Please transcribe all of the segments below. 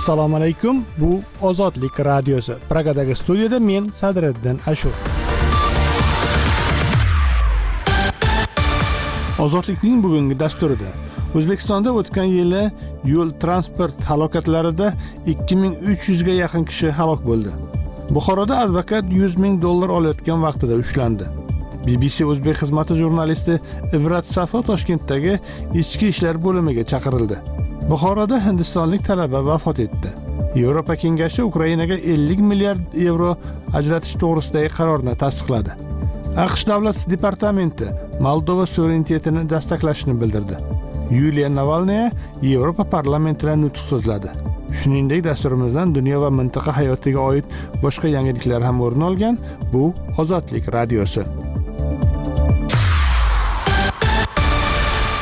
assalomu alaykum. Bu ozodlik radiosi. Pragadagi studiyada men sadriddin ashur. Ozodlikning bugungi dasturida o'zbekistonda o'tgan yili yo'l transport halokatlarida 2300 ga yaqin kishi halok bo'ldi. Buxoroda advokat 100 ming dollar olayotgan vaqtida ushlandi. Bbc o'zbek xizmati jurnalisti ibrat safo toshkentdagi ichki ishlar bo'limiga chaqirildi. Buxoroda hindistonlik talaba vafot etdi. Yevropa kengashi ukrainaga 50 milliard yevro ajratish to'g'risidagi qarorni tasdiqladi. Aqsh davlat departamenti moldova suverenitetini dastaklashini bildirdi. Yuliya navalnaya yevropa parlamentida nutq so'zladi. Shuningdek dasturimizdan dunyo va mintaqa hayotiga oid boshqa yangiliklar ham o'rin olgan bu ozodlik radiosi.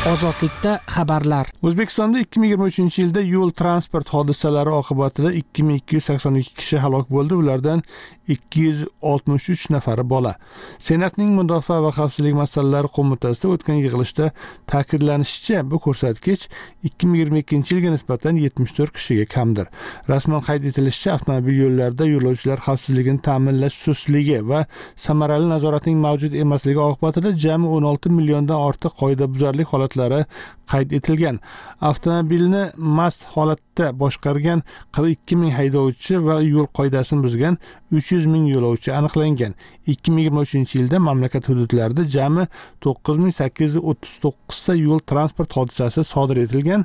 Ozodlikda xabarlar. O'zbekistonda 2023 yilda yo'l transport hodisalari oqibatida 2282 kishi halok bo'ldi ulardan 263 nafari bola. Senatning mudofaa va xavfsizlik masalalari qo'mitasida o'tgan yig'ilishda ta'kidlanishicha bu ko'rsatkich 2022 yilga nisbatan 74 kishiga kamdir. Rasman qayd etilishicha avtomobil yo'llarida yo'lovchilar xavfsizligini ta'minlash sustligi va samarali nazoratning mavjud emasligi oqibatida jami 16 milliondan ortiq qoidabuzarlik holatlari holatlari qayd etilgan. Avtomobilni mast holatda boshqargan qirq ikki ming haydovchi va yo'l qoidasini buzgan uch yuz ming yo'lovchi aniqlangan. ikki ming yigirma uchinchi yilda mamlakat hududlarida jami to'qqiz ming sakkiz yuz o'ttiz to'qqizta yo'l transport hodisasi sodir etilgan.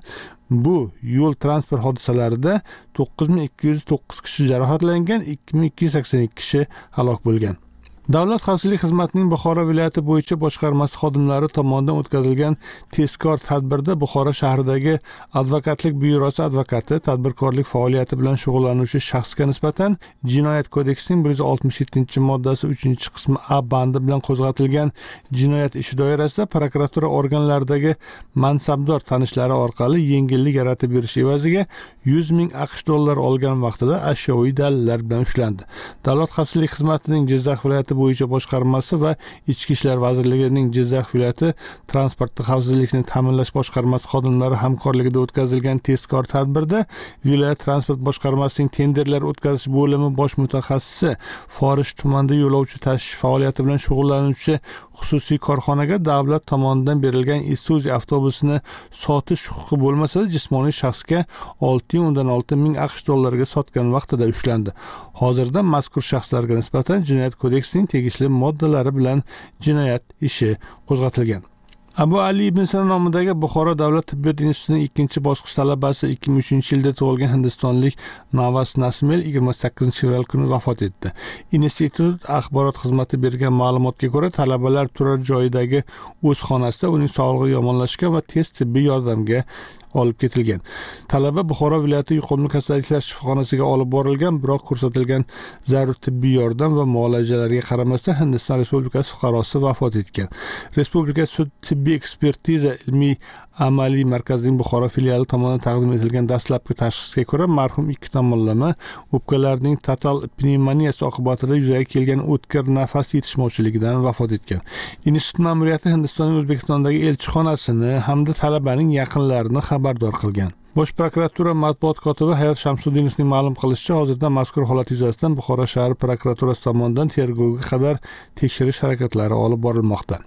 Bu yo'l transport hodisalarida to'qqiz ming ikki yuz to'qqiz kishi jarohatlangan ikki ming ikki yuz sakson ikki kishi halok bo'lgan. Davlat xavfsizlik xizmatining buxoro viloyati bo'yicha boshqarmasi xodimlari tomonidan o'tkazilgan tezkor tadbirda buxoro shahridagi advokatlik byurosi advokati tadbirkorlik faoliyati bilan shug'ullanuvchi shaxsga nisbatan jinoyat kodeksining bir yuz oltmish yettinchi moddasi uchinchi qismi a bandi bilan qo'zg'atilgan jinoyat ishi doirasida prokuratura organlaridagi mansabdor tanishlari orqali yengillik yaratib berish evaziga yuz ming aqsh dollari olgan vaqtida ashyoviy dalillar bilan ushlandi. Davlat xavfsizlik xizmatining jizzax viloyati viloyati bo'yicha boshqarmasi va ichki ishlar vazirligining jizzax viloyati transportda xavfsizlikni ta'minlash boshqarmasi xodimlari hamkorligida o'tkazilgan tezkor tadbirda viloyat transport boshqarmasining tenderlar o'tkazish bo'limi bosh mutaxassisi forish tumanida yo'lovchi tashish faoliyati bilan shug'ullanuvchi xususiy korxonaga davlat tomonidan berilgan isuzu avtobusini sotish huquqi bo'lmasa jismoniy shaxsga olti o'ndan olti ming aqsh dollariga sotgan vaqtida ushlandi. Hozirda mazkur shaxslarga nisbatan jinoyat kodeksining tegishli moddalari bilan jinoyat ishi qo'zg'atilgan. Abu ali ibn sino nomidagi buxoro davlat tibbiyot institutining ikkinchi bosqich talabasi ikki ming uchinchi yilda tug'ilgan hindistonlik navas nasmel yigirma sakkizinchi fevral kuni vafot etdi. Institut axborot xizmati bergan ma'lumotga ko'ra talabalar turar joyidagi o'z xonasida uning sog'lig'i yomonlashgan va tez tibbiy yordamga olib ketilgan. Talaba buxoro viloyati yuqumli kasalliklar shifoxonasiga olib borilgan biroq ko'rsatilgan zarur tibbiy yordam va muolajalarga qaramasdan hindiston respublikasi fuqarosi vafot etgan. Respublika sud tibbiy ekspertiza ilmiy amaliy markazning buxoro filiali tomonidan taqdim etilgan dastlabki tashxisga ko'ra marhum ikki tomonlama o'pkalarining total pnevmoniyasi oqibatida yuzaga kelgan o'tkir nafas yetishmovchiligidan vafot etgan. Institut ma'muriyati hindistonning o'zbekistondagi elchixonasini hamda talabaning yaqinlarini xabardor qilgan. Bosh prokuratura matbuot kotibi hayot shamsuddinovning ma'lum qilishicha hozirda mazkur holat yuzasidan buxoro shahar prokuraturasi tomonidan tergovga qadar tekshirish harakatlari olib borilmoqda.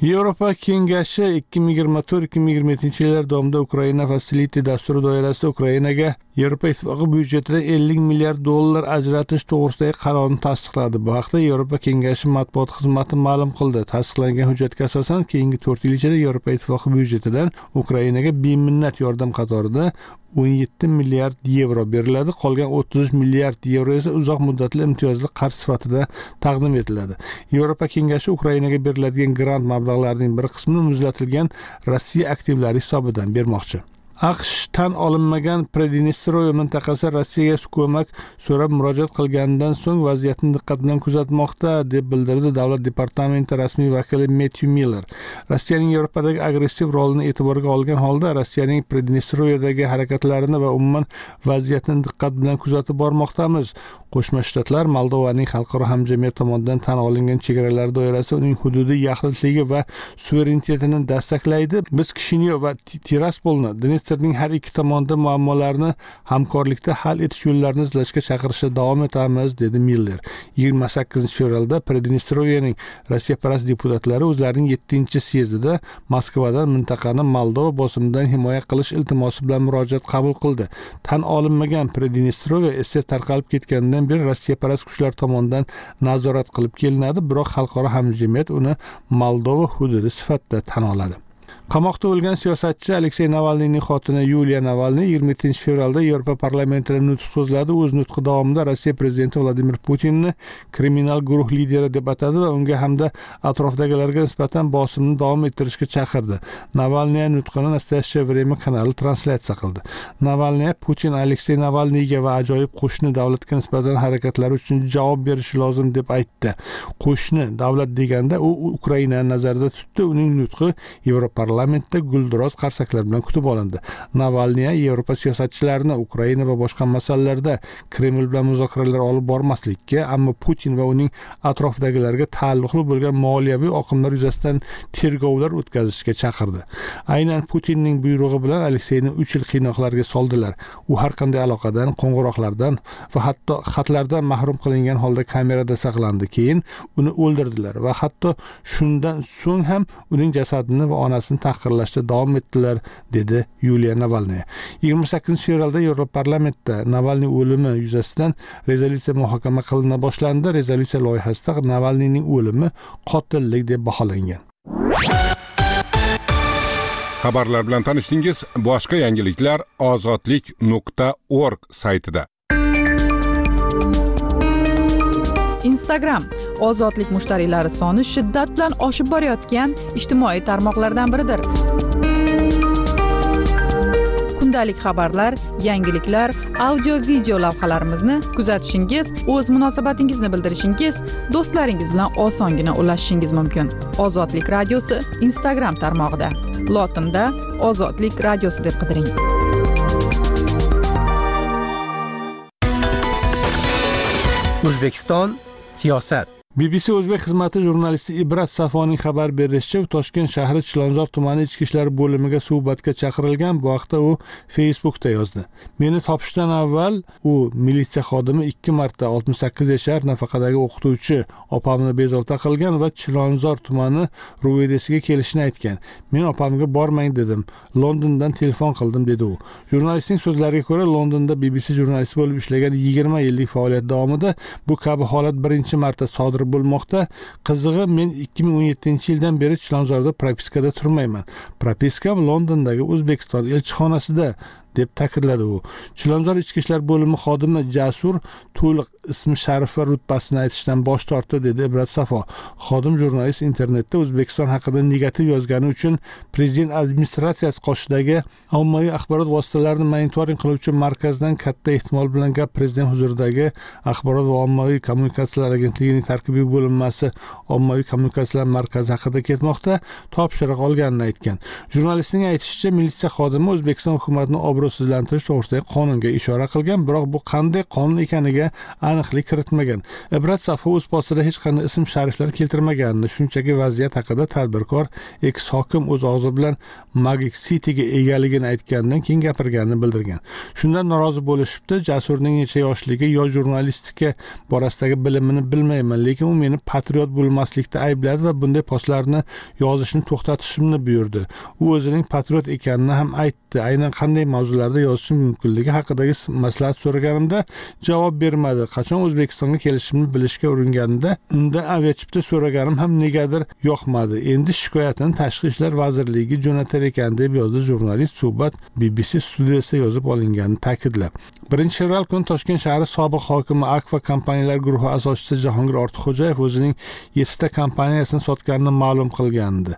Yevropa kengashi ikki ming yigirma to'rt ikki ming yigirma yettinchi yillar davomida ukraina facility dasturi doirasida ukrainaga yevropa ittifoqi byudjetidan ellik milliard dollar ajratish to'g'risidagi qarorni tasdiqladi. Bu haqda yevropa kengashi matbuot xizmati ma'lum qildi. Tasdiqlangan hujjatga asosan keyingi to'rt yil ichida yevropa ittifoqi byudjetidan ukrainaga beminnat yordam qatorida o'n yetti milliard yevro beriladi. Qolgan o'ttiz milliard yevro esa uzoq muddatli imtiyozli qarz sifatida taqdim etiladi. Yevropa kengashi ukrainaga beriladigan grant mablag'larining bir qismini muzlatilgan rossiya aktivlari hisobidan bermoqchi. Aqsh tan olinmagan pridnestrovye mintaqasi rossiyaga ko'mak so'rab murojaat qilganidan so'ng vaziyatni diqqat bilan kuzatmoqda deb bildirdi davlat departamenti rasmiy vakili metyu miller. Rossiyaning yevropadagi agressiv rolini e'tiborga olgan holda rossiyaning pridnestroviyadagi harakatlarini va umuman vaziyatni diqqat bilan kuzatib bormoqdamiz. Qo'shma shtatlar moldovaning xalqaro hamjamiyat tomonidan tan olingan chegaralar doirasi uning hududiy yaxlitligi va suverenitetini dastaklaydi. Biz kishinyo va tiraspolni klasterning har ikki tomonda muammolarni hamkorlikda hal etish yo'llarini izlashga chaqirishda davom etamiz dedi miller. Yigirma sakkizinchi fevralda pridnestrovyening rossiyaparast deputatlari o'zlarining yettinchi syezdida moskvadan mintaqani moldova bosimidan himoya qilish iltimosi bilan murojaat qabul qildi. Tan olinmagan pridnestrovye esa tarqalib ketganidan beri rossiyaparast kuchlar tomonidan nazorat qilib kelinadi biroq xalqaro hamjamiyat uni moldova hududi sifatida tan oladi. Qamoqda o'lgan siyosatchi aleksey navalniyning xotini yuliya navalniy yigirma yettinchi fevralda yevropa parlamentida nutq so'zladi. O'z nutqi davomida rossiya prezidenti vladimir putinni kriminal guruh lideri deb atadi va unga hamda atrofdagilarga nisbatan bosimni davom ettirishga chaqirdi. Navalniy nutqini настоящее время kanali translyatsiya qildi. Navalniy putin aleksey navalniyga va ajoyib qo'shni davlatga nisbatan harakatlari uchun javob berishi lozim deb aytdi. Qo'shni davlat deganda u ukrainani nazarda tutdi. Uning nutqi yevropa parlamentda guldiroz qarsaklar bilan kutib olindi. Navalniy yevropa siyosatchilarini ukraina va boshqa masalalarda kreml bilan muzokaralar olib bormaslikka ammo putin va uning atrofidagilarga taalluqli bo'lgan moliyaviy oqimlar yuzasidan tergovlar o'tkazishga chaqirdi. Aynan putinning buyrug'i bilan alekseyni uch yil qiynoqlarga soldilar. U har qanday aloqadan qo'ng'iroqlardan va hatto xatlardan mahrum qilingan holda kamerada saqlandi. Keyin uni o'ldirdilar va hatto shundan so'ng ham uning jasadini va onasini tahqirlashda davom etdilar dedi yuliya navalniy. Yigirma sakkizinchi fevralda yevropa parlamentida navalniy o'limi yuzasidan rezolyutsiya muhokama qilina boshlandi. Rezolyutsiya loyihasida navalniyning o'limi qotillik deb baholangan. Xabarlar bilan tanishdingiz boshqa yangiliklar ozodlik nuqta org saytida. Instagram ozodlik mushtariylari soni shiddat bilan oshib borayotgan ijtimoiy tarmoqlardan biridir. Kundalik xabarlar yangiliklar audio video lavhalarimizni kuzatishingiz o'z munosabatingizni bildirishingiz do'stlaringiz bilan osongina ulashishingiz mumkin. Ozodlik radiosi instagram tarmog'ida. Lotinda ozodlik radiosi deb qidiring. O'zbekiston siyosat. Bbc o'zbek xizmati jurnalisti ibrat safoning xabar berishicha toshkent shahri chilonzor tumani ichki ishlar bo'limiga suhbatga chaqirilgan bu haqda u facebookda yozdi. Meni topishdan avval u militsiya xodimi ikki marta oltmish sakkiz yashar nafaqadagi o'qituvchi opamni bezovta qilgan va chilonzor tumani ruvedesiga kelishini aytgan. Men opamga bormang dedim. Londondan telefon qildim dedi u. Jurnalistning so'zlariga ko'ra londonda bbc jurnalisti bo'lib ishlagan yigirma yillik faoliyat davomida bu kabi holat birinchi marta sodir bo'lmoqda. Qizig'i men ikki ming o'n yettinchi yildan beri chilonzorda propiskada turmayman. Propiskam londondagi o'zbekiston elchixonasida deb ta'kidladi u. Chilonzor ichki ishlar bo'limi xodimi jasur to'liq ismi sharif va rutbasini aytishdan bosh tortdi dedi ibrat safo. Xodim jurnalist internetda o'zbekiston haqida negativ yozgani uchun prezident administratsiyasi qoshidagi ommaviy axborot vositalarini monitoring qiluvchi markazdan katta ehtimol bilan gap prezident huzuridagi axborot va ommaviy kommunikatsiyalar agentligining tarkibiy bo'linmasi ommaviy kommunikatsiyalar markazi haqida ketmoqda topshiriq olganini aytgan. Jurnalistning aytishicha militsiya xodimi o'zbekiston hukumatini obro' obro'sizlantirish to'g'risidagi qonunga ishora qilgan biroq bu qanday qonun ekaniga aniqlik kiritmagan. Ibrat safi o'z postida hech qanday ism shariflar keltirmaganini shunchaki vaziyat haqida tadbirkor eks hokim o'z og'zi bilan magik cityga egaligini aytganidan keyin gapirganini bildirgan. Shundan norozi bo'lishibdi jasurning necha yoshligi yo jurnalistika borasidagi bilimini bilmayman lekin u meni patriot bo'lmaslikda aybladi va bunday postlarni yozishni to'xtatishimni buyurdi. U o'zining patriot ekanini ham aytdi. Aynan qanday mavzu mavzularda yozishi mumkinligi haqidagi maslahat so'raganimda javob bermadi. Qachon o'zbekistonga kelishimni bilishga uringanimda unda aviachipta so'raganim ham negadir yoqmadi. Endi shikoyatini tashqi ishlar vazirligiga jo'natar ekan deb yozdi jurnalist suhbat bbc studiyasida yozib olinganini ta'kidlab. Birinchi fevral kuni toshkent shahri sobiq hokimi akfa kompaniyalar guruhi asoschisi jahongir ortiqxo'jayev o'zining yettita kompaniyasini sotganini ma'lum qilgandi.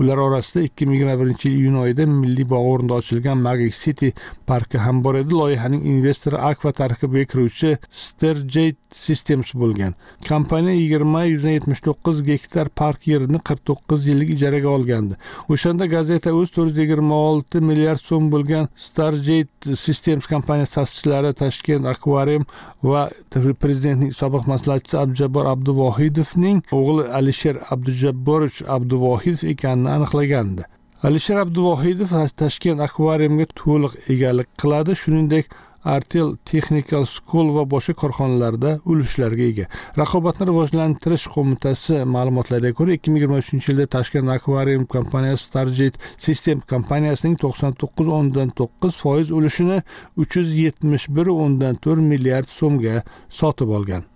Ular orasida ikki ming yigirma birinchi yil iyun oyida milliy bog' o'rnida ochilgan magic city parki ham bor edi. Loyihaning investori akva tarkibiga kiruvchi sterjate systems bo'lgan. Kompaniya yigirma yuzdan yetmish to'qqiz gektar park yerini qirq to'qqiz yillik ijaraga olgandi. O'shanda gazeta o'z to'rt yuz yigirma olti milliard so'm bo'lgan starjate systems kompaniyasi ta'sischilari toshkent akvarium va prezidentning sobiq maslahatchisi abdujabbor abduvohidovning o'g'li alisher abdujabborovich abduvohidov ekanini aniqlagandi. Alisher abduvohidov toshkent akvariumga to'liq egalik qiladi. Shuningdek artel technical school va boshqa korxonalarda ulushlarga ega. Raqobatni rivojlantirish qo'mitasi ma'lumotlariga ko'ra ikki ming yigirma uchinchi yilda toshkent akvarium kompaniyasi starjet system kompaniyasining to'qson to'qqiz o'ndan to'qqiz foiz ulushini uch yuz yetmish bir o'ndan to'rt milliard so'mga sotib olgan.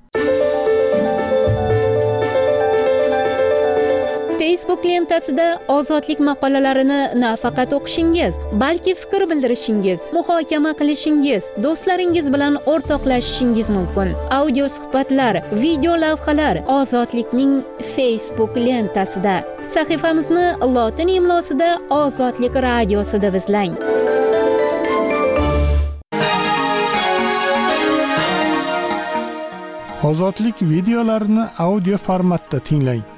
Facebook lentasida ozodlik maqolalarini nafaqat o'qishingiz balki fikr bildirishingiz muhokama qilishingiz do'stlaringiz bilan o'rtoqlashishingiz mumkin. Audio suhbatlar video lavhalar ozodlikning facebook lentasida sahifamizni lotin imlosida ozodlik radiosi deb izlang ozodlik videolarini audio formatda tinglang.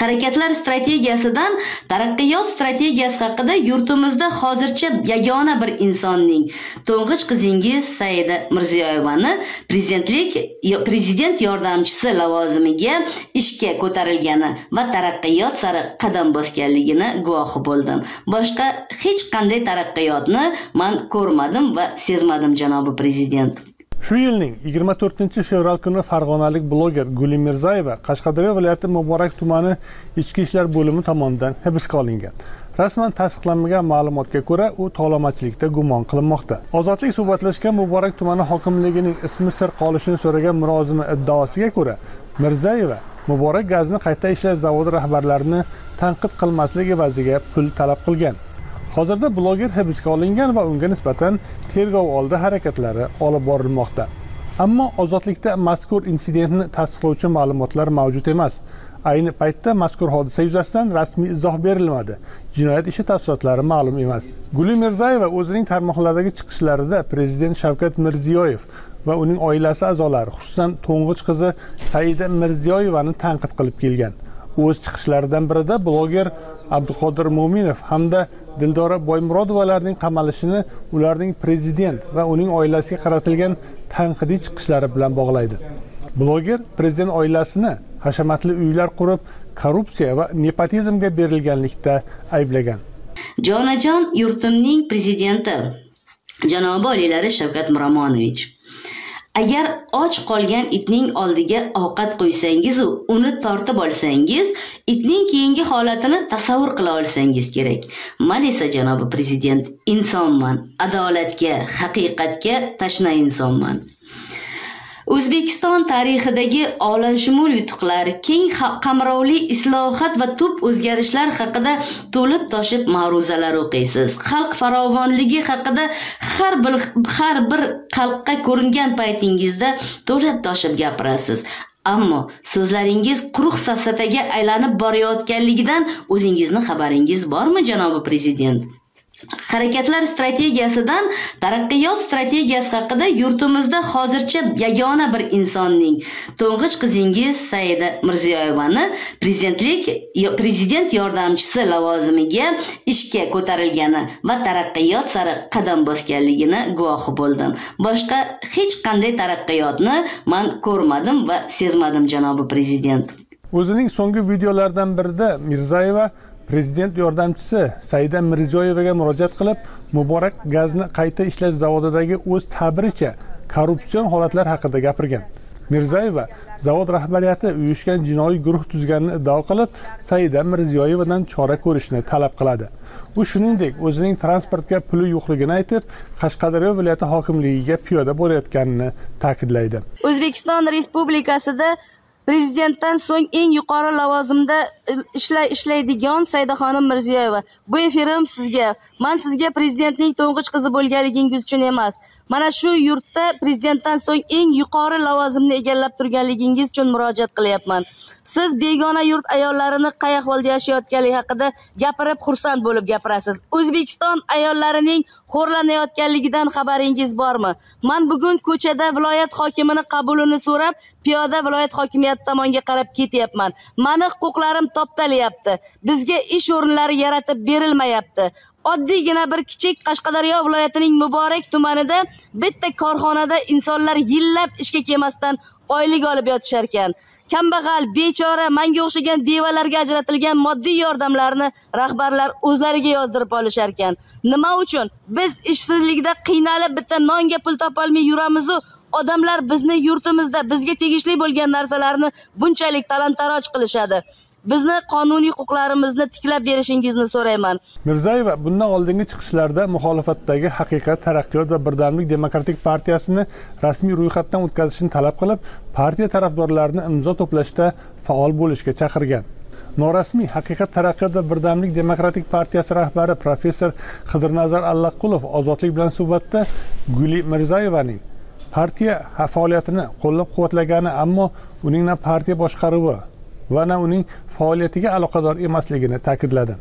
Harakatlar strategiyasidan taraqqiyot strategiyasi haqida yurtimizda hozircha yagona bir insonning to'ng'ich qizingiz saida mirziyoyevani prezidentlik prezident yordamchisi lavozimiga ishga ko'tarilgani va taraqqiyot sari qadam bosganligini guvohi bo'ldim. Boshqa hech qanday taraqqiyotni man ko'rmadim va sezmadim janobi prezident. Shu yilning 24 fevral kuni farg'onalik bloger guli mirzayeva qashqadaryo viloyati muborak tumani ichki ishlar bo'limi tomonidan hibsga olingan. Rasman tasdiqlanmagan ma'lumotga ko'ra u tovlamachilikda gumon qilinmoqda. Ozodlik suhbatlashgan muborak tumani hokimligining ismi sir qolishini so'ragan murozimi iddaosiga ko'ra mirzayeva muborak gazni qayta ishlash zavodi rahbarlarini tanqid qilmaslik evaziga pul talab qilgan. Hozirda bloger hibsga olingan va unga nisbatan tergov oldi harakatlari olib borilmoqda. Ammo ozodlikda mazkur insidentni tasdiqlovchi ma'lumotlar mavjud emas. Ayni paytda mazkur hodisa yuzasidan rasmiy izoh berilmadi. Jinoyat ishi tafsilotlari ma'lum emas. Guli mirzayeva o'zining tarmoqlardagi chiqishlarida prezident shavkat mirziyoyev va uning oilasi a'zolari xususan to'ng'ich qizi saida mirziyoyevani tanqid qilib kelgan. O'z chiqishlaridan birida bloger abduqodir mo'minov hamda dildora boymurodovalarning qamalishini ularning prezident va uning oilasiga qaratilgan tanqidiy chiqishlari bilan bog'laydi. Bloger prezident oilasini hashamatli uylar qurib korrupsiya va nepotizmga berilganlikda ayblagan. Jonajon yurtimning prezidenti. Janobi oliylari shavkat miromonovich. Agar och qolgan itning oldiga ovqat qo'ysangizu uni tortib olsangiz itning keyingi holatini tasavvur qila olsangiz kerak. Man esa janobi prezident insonman adolatga haqiqatga tashna insonman. O'zbekiston tarixidagi olamshumul yutuqlar keng qamrovli islohot va tub o'zgarishlar haqida to'lib toshib ma'ruzalar o'qiysiz. Xalq farovonligi haqida har bir har bir xalqqa ko'ringan paytingizda to'lib toshib gapirasiz. Ammo so'zlaringiz quruq safsataga aylanib borayotganligidan o'zingizni xabaringiz bormi janobi prezident? Harakatlar strategiyasidan taraqqiyot strategiyasi haqida yurtimizda hozircha yagona bir insonning to'ng'ich qizingiz saida mirziyoyevani prezidentlik prezident yordamchisi lavozimiga ishga ko'tarilgani va taraqqiyot sari qadam bosganligini guvohi bo'ldim. Boshqa hech qanday taraqqiyotni man ko'rmadim va sezmadim janobi prezident. O'zining so'nggi videolaridan birida mirzayeva prezident yordamchisi saida mirziyoyevaga murojaat qilib muborak gazni qayta ishlash zavodidagi o'z ta'biricha korrupsion holatlar haqida gapirgan. Mirzayeva zavod rahbariyati uyushgan jinoiy guruh tuzganini iddao qilib saida mirziyoyevadan chora ko'rishni talab qiladi. U shuningdek o'zining transportga puli yo'qligini aytib qashqadaryo viloyati hokimligiga piyoda borayotganini ta'kidlaydi. O'zbekiston respublikasida prezidentdan so'ng eng yuqori lavozimda ishlay ishlaydigan saidaxonim mirziyoyeva bu efirim sizga. Man sizga prezidentning to'ng'ich qizi bo'lganligingiz uchun emas. Mana shu yurtda prezidentdan so'ng eng yuqori lavozimni egallab turganligingiz uchun murojaat qilyapman. Siz begona yurt ayollarini qay ahvolda yashayotganligi haqida gapirib xursand bo'lib gapirasiz. O'zbekiston ayollarining xo'rlanayotganligidan xabaringiz bormi? Man bugun ko'chada viloyat hokimini qabulini so'rab piyoda viloyat hokimiyati tomonga qarab ketyapman. Mani huquqlarim toptalyapti. Bizga ish o'rinlari yaratib berilmayapti. Oddiygina bir kichik qashqadaryo viloyatining muborak tumanida bitta korxonada insonlar yillab ishga kelmasdan oylik olib yotishar ekan. Kambag'al bechora manga o'xshagan bevalarga ajratilgan moddiy yordamlarni rahbarlar o'zlariga yozdirib olishar ekan nima uchun? Biz ishsizlikda qiynalib bitta nonga pul topolmay yuramizu. Odamlar bizni yurtimizda bizga tegishli bo'lgan narsalarni bunchalik talon taroj qilishadi. Bizni qonuniy huquqlarimizni tiklab berishingizni so'rayman. Mirzayeva bundan oldingi chiqishlarda muxolifatdagi haqiqat taraqqiyot va birdamlik demokratik partiyasini rasmiy ro'yxatdan o'tkazishni talab qilib partiya tarafdorlarini imzo to'plashda faol bo'lishga chaqirgan. Norasmiy haqiqat taraqqiyot va birdamlik demokratik partiyasi rahbari professor qidirnazar allaqulov ozodlik bilan suhbatda guli mirzayevaning partiya faoliyatini qo'llab quvvatlagani ammo uning na partiya boshqaruvi va na uning faoliyatiga aloqador emasligini ta'kidladi.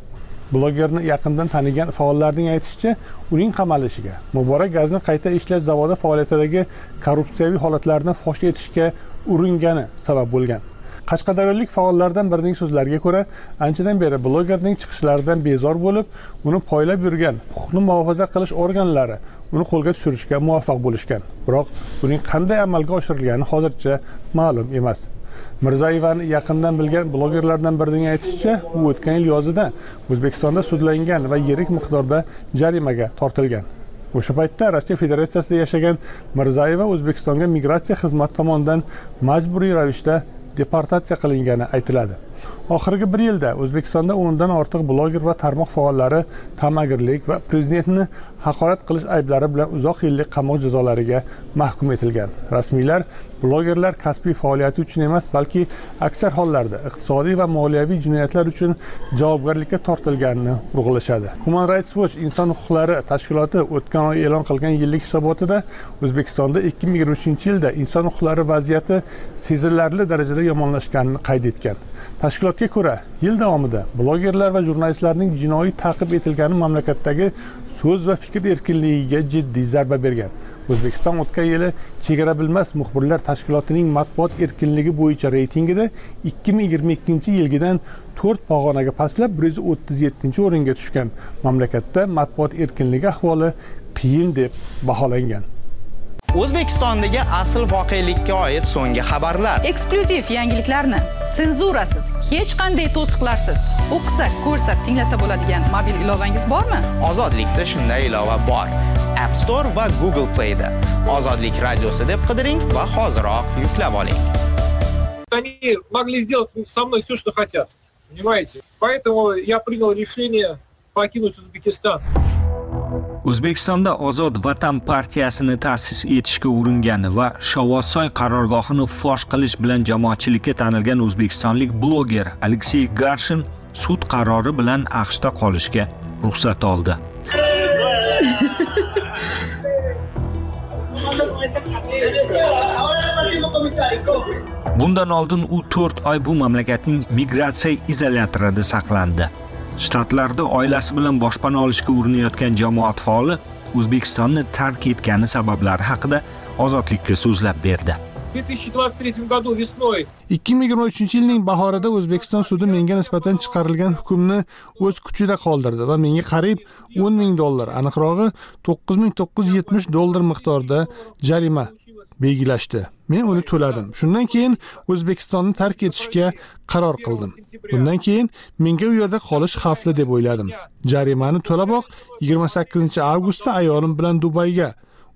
Blogerni yaqindan tanigan faollarning aytishicha uning qamalishiga muborak gazni qayta ishlash zavodi faoliyatidagi korrupsiyaviy holatlarni fosh etishga uringani sabab bo'lgan. Qashqadaryolik faollardan birining so'zlariga ko'ra anchadan beri blogerning chiqishlaridan bezor bo'lib uni poylab yurgan huquqni muhofaza qilish organlari uni qo'lga tushirishga muvaffaq bo'lishgan. Biroq buning qanday amalga oshirilgani hozircha ma'lum emas. Mirzayevani yaqindan bilgan blogerlardan birining aytishicha u o'tgan yil yozida o'zbekistonda sudlangan va yirik miqdorda jarimaga tortilgan. O'sha paytda rossiya federatsiyasida yashagan mirzayeva o'zbekistonga migratsiya xizmati tomonidan majburiy ravishda deportatsiya qilingani aytiladi. Oxirgi bir yilda o'zbekistonda o'ndan ortiq bloger va tarmoq faollari ta'magirlik va prezidentni haqorat qilish ayblari bilan uzoq yillik qamoq jazolariga mahkum etilgan. Rasmiylar blogerlar kasbiy faoliyati uchun emas balki aksar hollarda iqtisodiy va moliyaviy jinoyatlar uchun javobgarlikka tortilganini urg'ulashadi human rights watch inson huquqlari tashkiloti o'tgan oy e'lon qilgan yillik hisobotida o'zbekistonda ikki ming yigirma uchinchi yilda inson huquqlari vaziyati sezilarli darajada yomonlashganini qayd etgan. Tashkilotga ko'ra yil davomida blogerlar va jurnalistlarning jinoiy ta'qib etilgani mamlakatdagi so'z va fikr erkinligiga jiddiy zarba bergan. O'zbekiston o'tgan yili chegara bilmas muxbirlar tashkilotining matbuot erkinligi bo'yicha reytingida ikki ming yigirma ikkinchi yilgidan to'rt pog'onaga pastlab bir yuz o'ttiz yettinchi o'ringa tushgan. Mamlakatda matbuot erkinligi ahvoli qiyin deb baholangan. O'zbekistondagi asl voqelikka oid so'nggi xabarlar eksklyuziv yangiliklarni senzurasiz hech qanday to'siqlarsiz o'qisa ko'rsa tinglasa bo'ladigan mobil ilovangiz bormi ozodlikda shunday ilova bor app store va google playda ozodlik radiosi deb qidiring va hoziroq yuklab oling они могли сделать со мной все, что хотят. Понимаете? Поэтому я принял решение покинуть Узбекистан. O'zbekistonda ozod vatan partiyasini ta'sis etishga uringan va shovvozsoy qarorgohini fosh qilish bilan jamoatchilikka tanilgan o'zbekistonlik bloger aleksey garshin sud qarori bilan aqshda qolishga ruxsat oldi. Bundan oldin u to'rt oy bu mamlakatning migratsiya izolyatorida saqlandi. Shtatlarda oilasi bilan boshpana olishga urinayotgan jamoat faoli o'zbekistonni tark etgani sabablari haqida ozodlikka so'zlab berdi. В 2023 году весной. Ikki ming yigirma uchinchi yilning bahorida o'zbekiston sudi menga nisbatan chiqarilgan hukmni o'z kuchida qoldirdi va menga qariyb o'n ming dollar aniqrog'i to'qqiz ming to'qqiz yuz yetmish dollar miqdorida jarima belgilashdi. Men uni to'ladim. Shundan keyin o'zbekistonni tark etishga qaror qildim. Bundan keyin menga u yerda qolish xavfli deb o'yladim. Jarimani to'laboq yigirma sakkizinchi avgustda ayolim bilan dubayga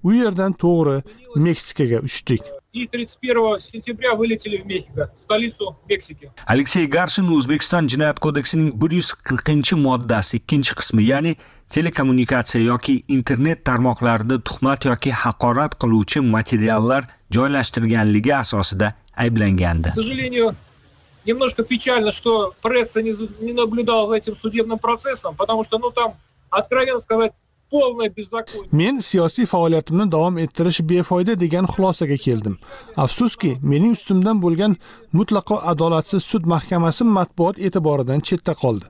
u yerdan to'g'ri meksikaga uchdik. И 31 сентября вылетели в Мехико, столицу Мексики. aleksey garshin o'zbekiston jinoyat kodeksining bir yuz qirqinchi moddasi ikkinchi qismi ya'ni telekommunikatsiya yoki internet tarmoqlarida tuhmat yoki haqorat qiluvchi materiallar joylashtirganligi asosida ayblangandi. К сожалению, немножко печально, что пресса не, не наблюдала за этим судебным процессом, потому что, ну, там, откровенно сказать, полное беззаконие. men siyosiy faoliyatimni davom ettirish befoyda degan xulosaga keldim afsuski mening ustimdan bo'lgan mutlaqo adolatsiz sud mahkamasi matbuot e'tiboridan chetda qoldi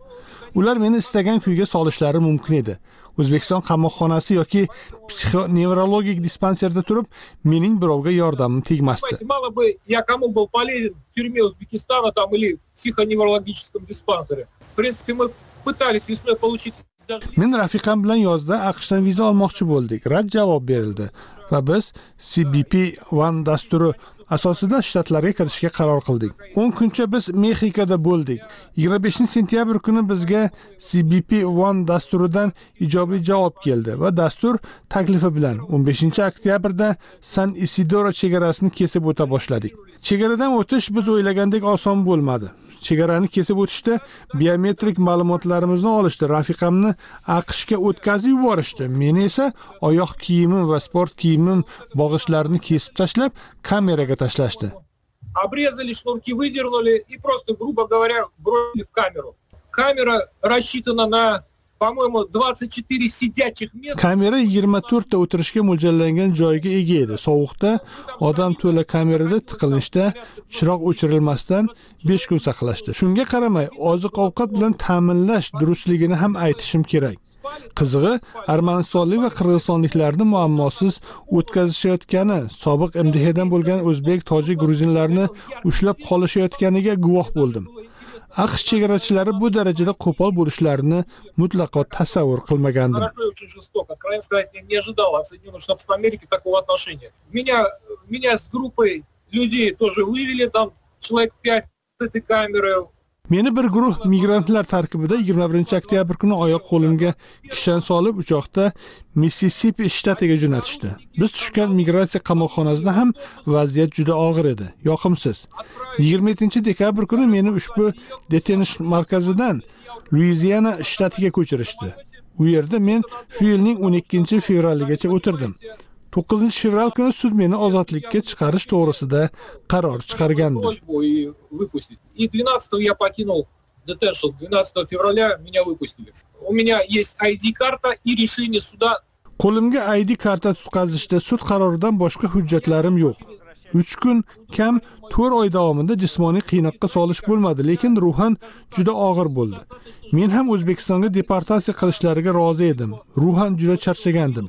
ular meni istagan kuyga solishlari mumkin edi. O'zbekiston qamoqxonasi yoki psixonevrologik dispanserda turib mening birovga yordamim tegmasdi. Мало бы я кому был полезен в тюрьме Узбекистана там или в психоневрологическом диспансере. В принципе, мы пытались весной получить men rafiqam bilan yozda aqshdan viza olmoqchi bo'ldik. Rad javob berildi. Va biz cbp one dasturi asosida shtatlarga kirishga qaror qildik. 10 kuncha biz mexikoda bo'ldik. 25 sentyabr kuni bizga cbp one dasturidan ijobiy javob keldi va dastur taklifi bilan 15 oktyabrda san isidoro chegarasini kesib o'ta boshladik. Chegaradan o'tish biz o'ylagandek oson bo'lmadi. Chegarani kesib o'tishda biometrik ma'lumotlarimizni olishdi. Rafiqamni aqshga o'tkazib yuborishdi. Meni esa oyoq kiyimim va sport kiyimim bog'ichlarini kesib tashlab kameraga tashlashdi. Обрезали шнурки, выдернули и просто, грубо говоря, бросили в камеру. Камера рассчитана на, по-моему, 24 сидячих места. kamera 24 ta o'tirishga mo'ljallangan joyga ega edi sovuqda odam to'la kamerada tiqilinchda chiroq o'chirilmasdan 5 kun saqlashdi shunga qaramay oziq ovqat bilan ta'minlash durustligini ham aytishim kerak qizig'i armanistonlik va qirg'izistonliklarni muammosiz o'tkazishayotgani sobiq mdhdan bo'lgan o'zbek tojik gruzinlarni ushlab qolishayotganiga guvoh bo'ldim. Aqsh chegarachilari bu darajada qo'pol bo'lishlarini mutlaqo tasavvur qilmagandim Хорошо и очень жестоко. Откровенно сказать, я не ожидал от Соединенных Штатов Америки такого отношения. Меня, меня с группой людей тоже вывели, там человек 5 с этой камеры. Meni bir guruh migrantlar tarkibida 21 oktyabr kuni oyoq qo'limga kishan solib uchoqda missisipi shtatiga jo'natishdi. Biz tushgan migratsiya qamoqxonasida ham vaziyat juda og'ir edi. Yoqimsiz. 27 dekabr kuni meni ushbu detenish markazidan luiziana shtatiga ko'chirishdi. U yerda men shu yilning 12 fevraligacha o'tirdim. 9 fevral kuni sud meni ozodlikka chiqarish to'g'risida qaror chiqargandi и выпустить. И 12 я покинул детеншн. 12 февраля меня выпустили. У меня есть ID-карта и решение суда. qo'limga id karta tutqazishda sud qaroridan boshqa hujjatlarim yo'q 3 kun kam 4 oy davomida jismoniy qiynoqqa solish bo'lmadi lekin ruhan juda og'ir bo'ldi men ham o'zbekistonga deportatsiya qilishlariga rozi edim ruhan juda charchagandim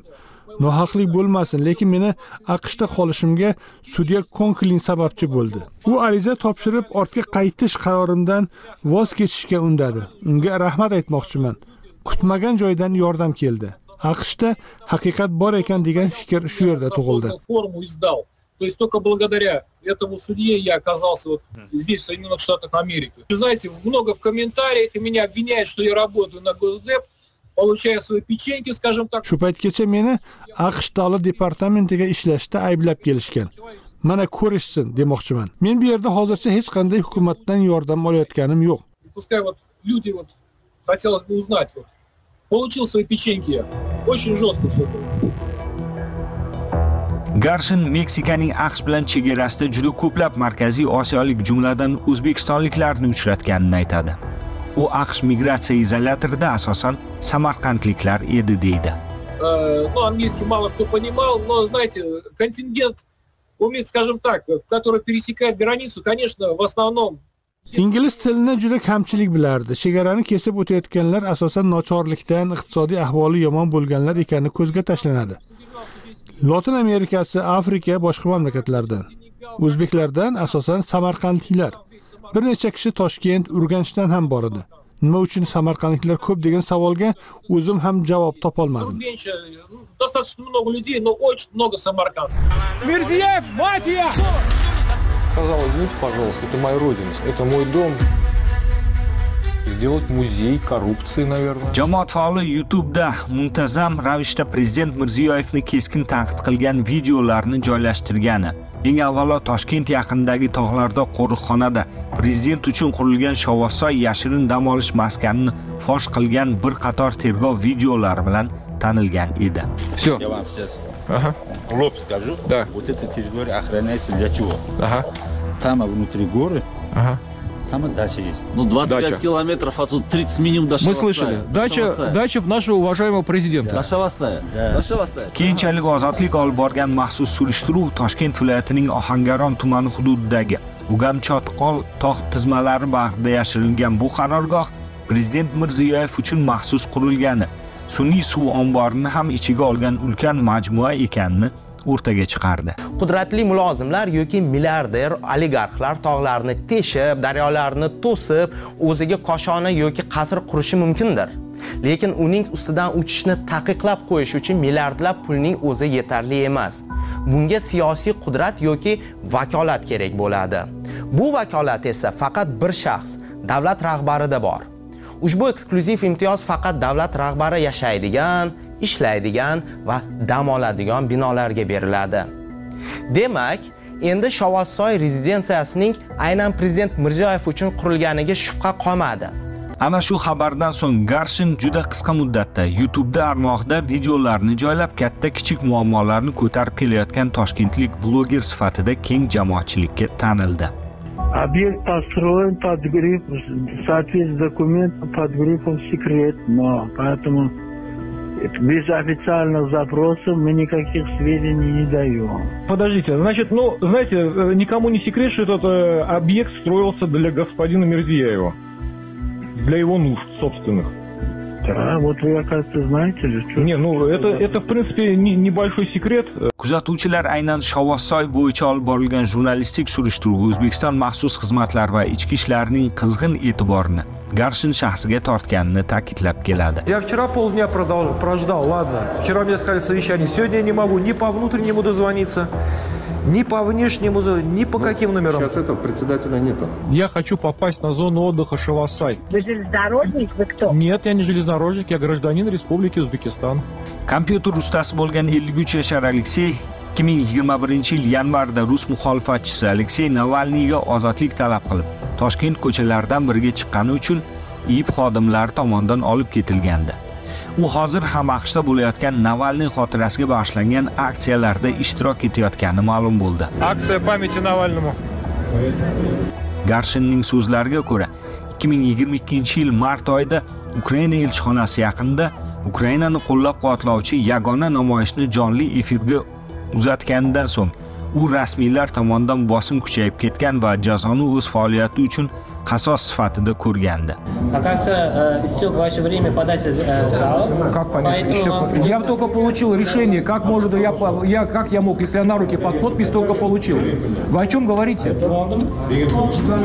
nohaqlik bo'lmasin lekin meni aqshda qolishimga sudya konklin sababchi bo'ldi. U ariza topshirib ortga qaytish qarorimdan voz kechishga undadi. Unga rahmat aytmoqchiman. Kutmagan joydan yordam keldi. Aqshda haqiqat bor ekan degan fikr shu yerda tug'ildi. То есть только благодаря этому судье я оказался вот здесь, в Соединенных Штатах Америки. Вы Знаете, много в комментариях, меня обвиняют, что я работаю на Госдеп, получаю свои печеньки, скажем так. shu paytgacha meni aqsh davlat departamentiga ishlashda ayblab kelishgan mana ko'rishsin demoqchiman men bu yerda hozircha hech qanday hukumatdan yordam olayotganim yo'q Пускай вот люди вот хотелось бы узнать, вот, получил свои печеньки я. Очень жестко все было. garshin meksikaning aqsh bilan chegarasida juda ko'plab markaziy osiyolik jumladan o'zbekistonliklarni uchratganini aytadi u aqsh migratsiya izolyatorida asosan samarqandliklar edi deydi. Э, ну, английский мало кто понимал, но, знаете, контингент умеет, скажем так, который пересекает границу, конечно, в основном ingliz tilini juda kamchilik bilardi. Chegarani kesib o'tayotganlar asosan nochorlikdan iqtisodiy ahvoli yomon bo'lganlar ekani ko'zga tashlanadi. Lotin amerikasi afrika boshqa mamlakatlardan. O'zbeklardan asosan samarqandliklar bir necha kishi toshkent urganchdan ham bor edi nima uchun samarqandliklar ko'p degan savolga o'zim ham javob topolmadim меньше, ну, достаточно много людей, но очень много самаркандцев. Сказал, извините, пожалуйста, это моя родина, это мой дом. Сделать музей коррупции, наверное. jamoat faoli YouTube'da muntazam ravishda prezident Mirziyoyevni keskin tanqid qilgan videolarni joylashtirgani eng avvalo Toshkent yaqinidagi tog'larda qo'riqxonada prezident uchun qurilgan Shovvozsoy yashirin dam olish maskanini fosh qilgan bir qator tergov videolari bilan tanilgan edi Все. Я вам сейчас Ага. в лоб скажу. Да. Вот эта территория охраняется для чего? Ага. Там внутри горы, Ага. Там и дача есть. Ну, 25 Дача. километров отсюда, 30 минимум до Мы слышали. Дача, дача нашего уважаемого президента. До Шавасая. Да. До Шавасая. keyinchalik ozodlik olib borgan maxsus surishtiruv toshkent viloyatining ohangaron tumani hududidagi ugam chotqol tog' tizmalari bag'rida yashirilgan bu qarorgoh prezident mirziyoyev uchun maxsus qurilgani sun'iy suv omborini ham ichiga olgan ulkan majmua ekanini o'rtaga chiqardi. Qudratli mulozimlar yoki milliarder oligarxlar tog'larni teshib daryolarni to'sib o'ziga koshona yoki qasr qurishi mumkindir. Lekin uning ustidan uchishni taqiqlab qo'yish uchun milliardlab pulning o'zi yetarli emas. Bunga siyosiy qudrat yoki vakolat kerak bo'ladi. Bu vakolat esa faqat bir shaxs davlat rahbarida bor. Ushbu eksklyuziv imtiyoz faqat davlat rahbari yashaydigan ishlaydigan va dam oladigan binolarga beriladi. Demak endi shovvozsoy rezidensiyasining aynan prezident mirziyoyev uchun qurilganiga shubha qolmadi. Ana shu xabardan so'ng garshin juda qisqa muddatda youtube'da armoqda videolarni joylab katta kichik muammolarni ko'tarib kelayotgan toshkentlik vloger sifatida keng jamoatchilikka tanildi. Объект построен под гриф, в соответствии с документом под грифом секрет, но поэтому без официальных запросов мы никаких сведений не даем. Подождите, значит, ну, знаете, э, никому не секрет, что этот э, объект строился для господина Мерзияева. Для его нужд собственных. Да, вот вы, оказывается, знаете же, что... Не, ну, это, это в принципе, не- небольшой секрет. kuzatuvchilar aynan shovvozsoy bo'yicha olib borilgan jurnalistik surishtiruv o'zbekiston maxsus xizmatlar va ichki ishlarning qizg'in e'tiborini garshin shaxsiga tortganini ta'kidlab keladi Я вчера полдня прождал, ладно. Вчера мне сказали совещание. Сегодня я не могу ни по внутреннему дозвониться, ни по внешнему, ни по каким номерам. Сейчас этого председателя нету. Я хочу попасть на зону отдыха Шавасай. Вы железнодорожник? Вы кто? Нет, я не железнодорожник, я гражданин Республики Узбекистан. kompyuter ustasi bo'lgan 53 yashar aleksey 2021 yil yanvarda rus muxolifatchisi aleksey navalniyga ozodlik talab qilib toshkent ko'chalaridan biriga chiqqani uchun iib xodimlari tomonidan olib ketilgandi u hozir ham aqshda bo'layotgan navalniy xotirasiga bag'ishlangan aksiyalarda ishtirok etayotgani ma'lum bo'ldi Акция памяти Навальному. garshinning so'zlariga ko'ra 2022 yil mart oyida ukraina elchixonasi yaqinida ukrainani qo'llab quvvatlovchi yagona namoyishni jonli efirga uzatganidan so'ng u rasmiylar tomonidan bosim kuchayib ketgan va jazoni o'z faoliyati uchun qasos sifatida ko'rgandi Оказывается, истек ваше время подачи э, жалоб. Как понять? Поэтому Я только получил решение, как может я, я, как я мог, если я на руки под подпись только получил. Вы о чем говорите?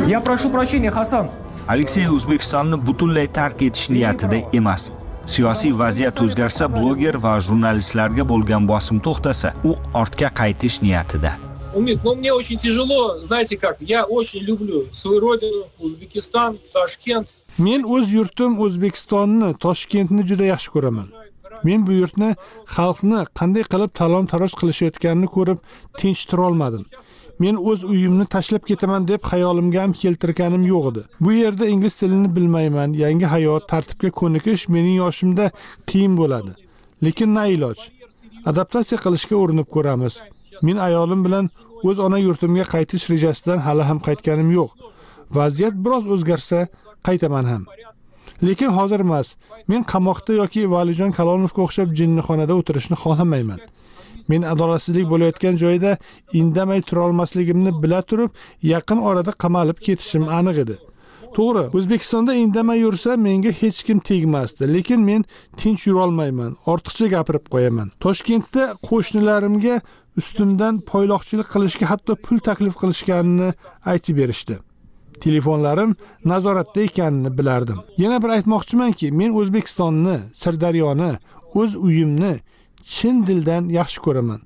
Я прошу прощения, Хасан. aleksey o'zbekistonni butunlay tark etish niyatida emas siyosiy vaziyat o'zgarsa bloger va jurnalistlarga bo'lgan bosim to'xtasa u ortga qaytish niyatida Умит, но мне очень тяжело, знаете как, я очень люблю свою родину, Узбекистан, Ташкент. Men o'z yurtim O'zbekistonni, Toshkentni juda yaxshi ko'raman. Men bu yurtni, xalqni qanday qilib talon-taroj qilishayotganini ko'rib tinch tura olmadim. Men o'z uyimni tashlab ketaman deb xayolimga ham keltirganim yo'q edi. Bu yerda ingliz tilini bilmayman, yangi hayot, tartibga ko'nikish mening yoshimda qiyin bo'ladi. Lekin na iloj. Adaptatsiya qilishga urinib ko'ramiz. Men ayolim bilan o'z ona yurtimga qaytish rejasidan hali ham qaytganim yo'q. Vaziyat biroz o'zgarsa, qaytaman ham. Lekin hozir emas. Men qamoqda yoki Valijon Kalonovga o'xshab jinnixonada o'tirishni xohlamayman. Men adolatsizlik bo'layotgan joyda indamay tura olmasligimni bila turib, yaqin orada qamalib ketishim aniq edi. To'g'ri, O'zbekistonda indamay yursa menga hech kim tegmasdi, lekin men tinch yura olmayman, ortiqcha gapirib qo'yaman. Toshkentda qo'shnilarimga ustimdan poyloqchilik qilishga hatto pul taklif qilishganini aytib berishdi. telefonlarim nazoratda ekanini bilardim. Yana bir aytmoqchimanki, men O'zbekistonni, Sirdaryoni, o'z uyimni chin dildan yaxshi ko'raman.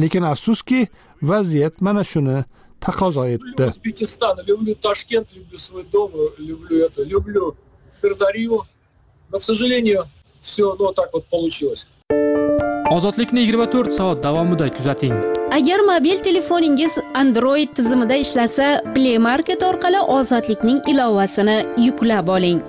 Lekin afsuski, vaziyat mana shuni taqozo etdi. Узбекистан, люблю Ташкент, люблю свой дом, люблю это, люблю Сырдарью. Но, к сожалению, все ну, так вот получилось. ozodlikni 24 soat davomida kuzating agar mobil telefoningiz android tizimida ishlasa play market orqali ozodlikning ilovasini yuklab oling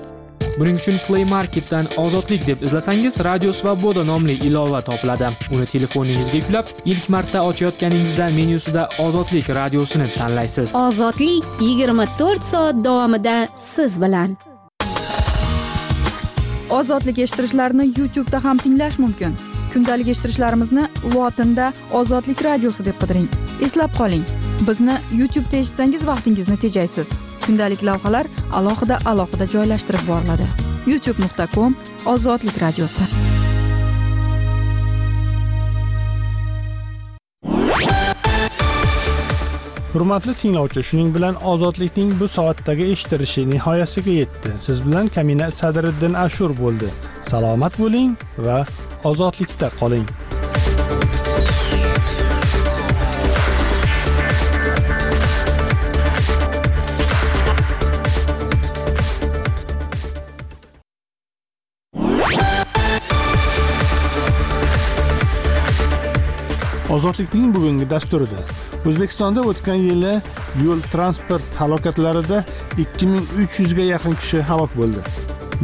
buning uchun play marketdan ozodlik deb izlasangiz radio svoboda nomli ilova topiladi. Uni telefoningizga yuklab ilk marta ochayotganingizda menyusida ozodlik radiosini tanlaysiz. Ozodlik 24 soat davomida siz bilan. Ozodlik eshittirichlarini youtube'da ham tinglash mumkin. Kundalik eshittirishlarimizni lotinda ozodlik radiosi deb qidiring. Eslab qoling. Bizni youtube'da eshitsangiz vaqtingizni tejaysiz kundalik lavhalar alohida alohida joylashtirib boriladi youtube nuqta com ozodlik radiosi Hurmatli tinglovchi, shuning bilan ozodlikning bu soatdagi eshittirishi nihoyasiga yetdi. Siz bilan Kamina Sadriddin Ashur bo'ldi. salomat bo'ling va ozodlikda qoling ozodlikning bugungi dasturida o'zbekistonda o'tgan yili yo'l transport halokatlarida 2300 ga yaqin kishi halok bo'ldi.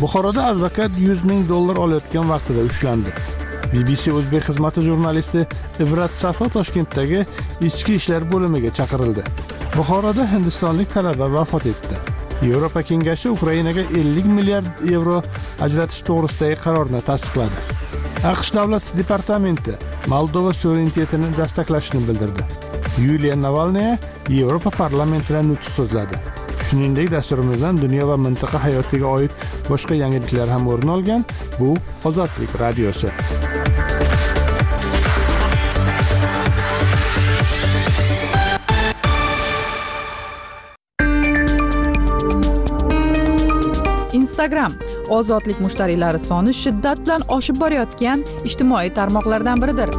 Buxoroda advokat 100 ming dollar olayotgan vaqtida ushlandi. Bbc o'zbek xizmati jurnalisti ibrat safo toshkentdagi ichki ishlar bo'limiga chaqirildi. Buxoroda hindistonlik talaba vafot etdi. Yevropa kengashi ukrainaga 50 milliard yevro ajratish to'g'risidagi qarorni tasdiqladi. Aqsh davlat departamenti moldova suverenitetini dastaklashini bildirdi. Yuliya navalnaya yevropa parlamentida nutq so'zladi. Shuningdek dasturimizdan dunyo va mintaqa hayotiga oid boshqa yangiliklar ham o'rin olgan bu ozodlik radiosi. Instagram ozodlik mushtariylari soni shiddat bilan oshib borayotgan ijtimoiy tarmoqlardan biridir.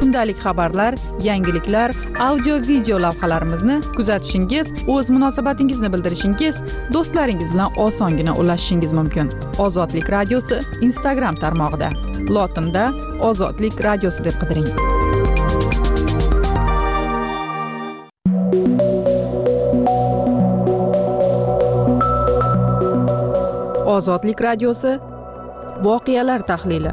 Kundalik xabarlar yangiliklar audio video lavhalarimizni kuzatishingiz o'z munosabatingizni bildirishingiz do'stlaringiz bilan osongina ulashishingiz mumkin. Ozodlik radiosi instagram tarmog'ida. Lotinda ozodlik radiosi deb qidiring. Ozodlik radiosi voqealar tahlili.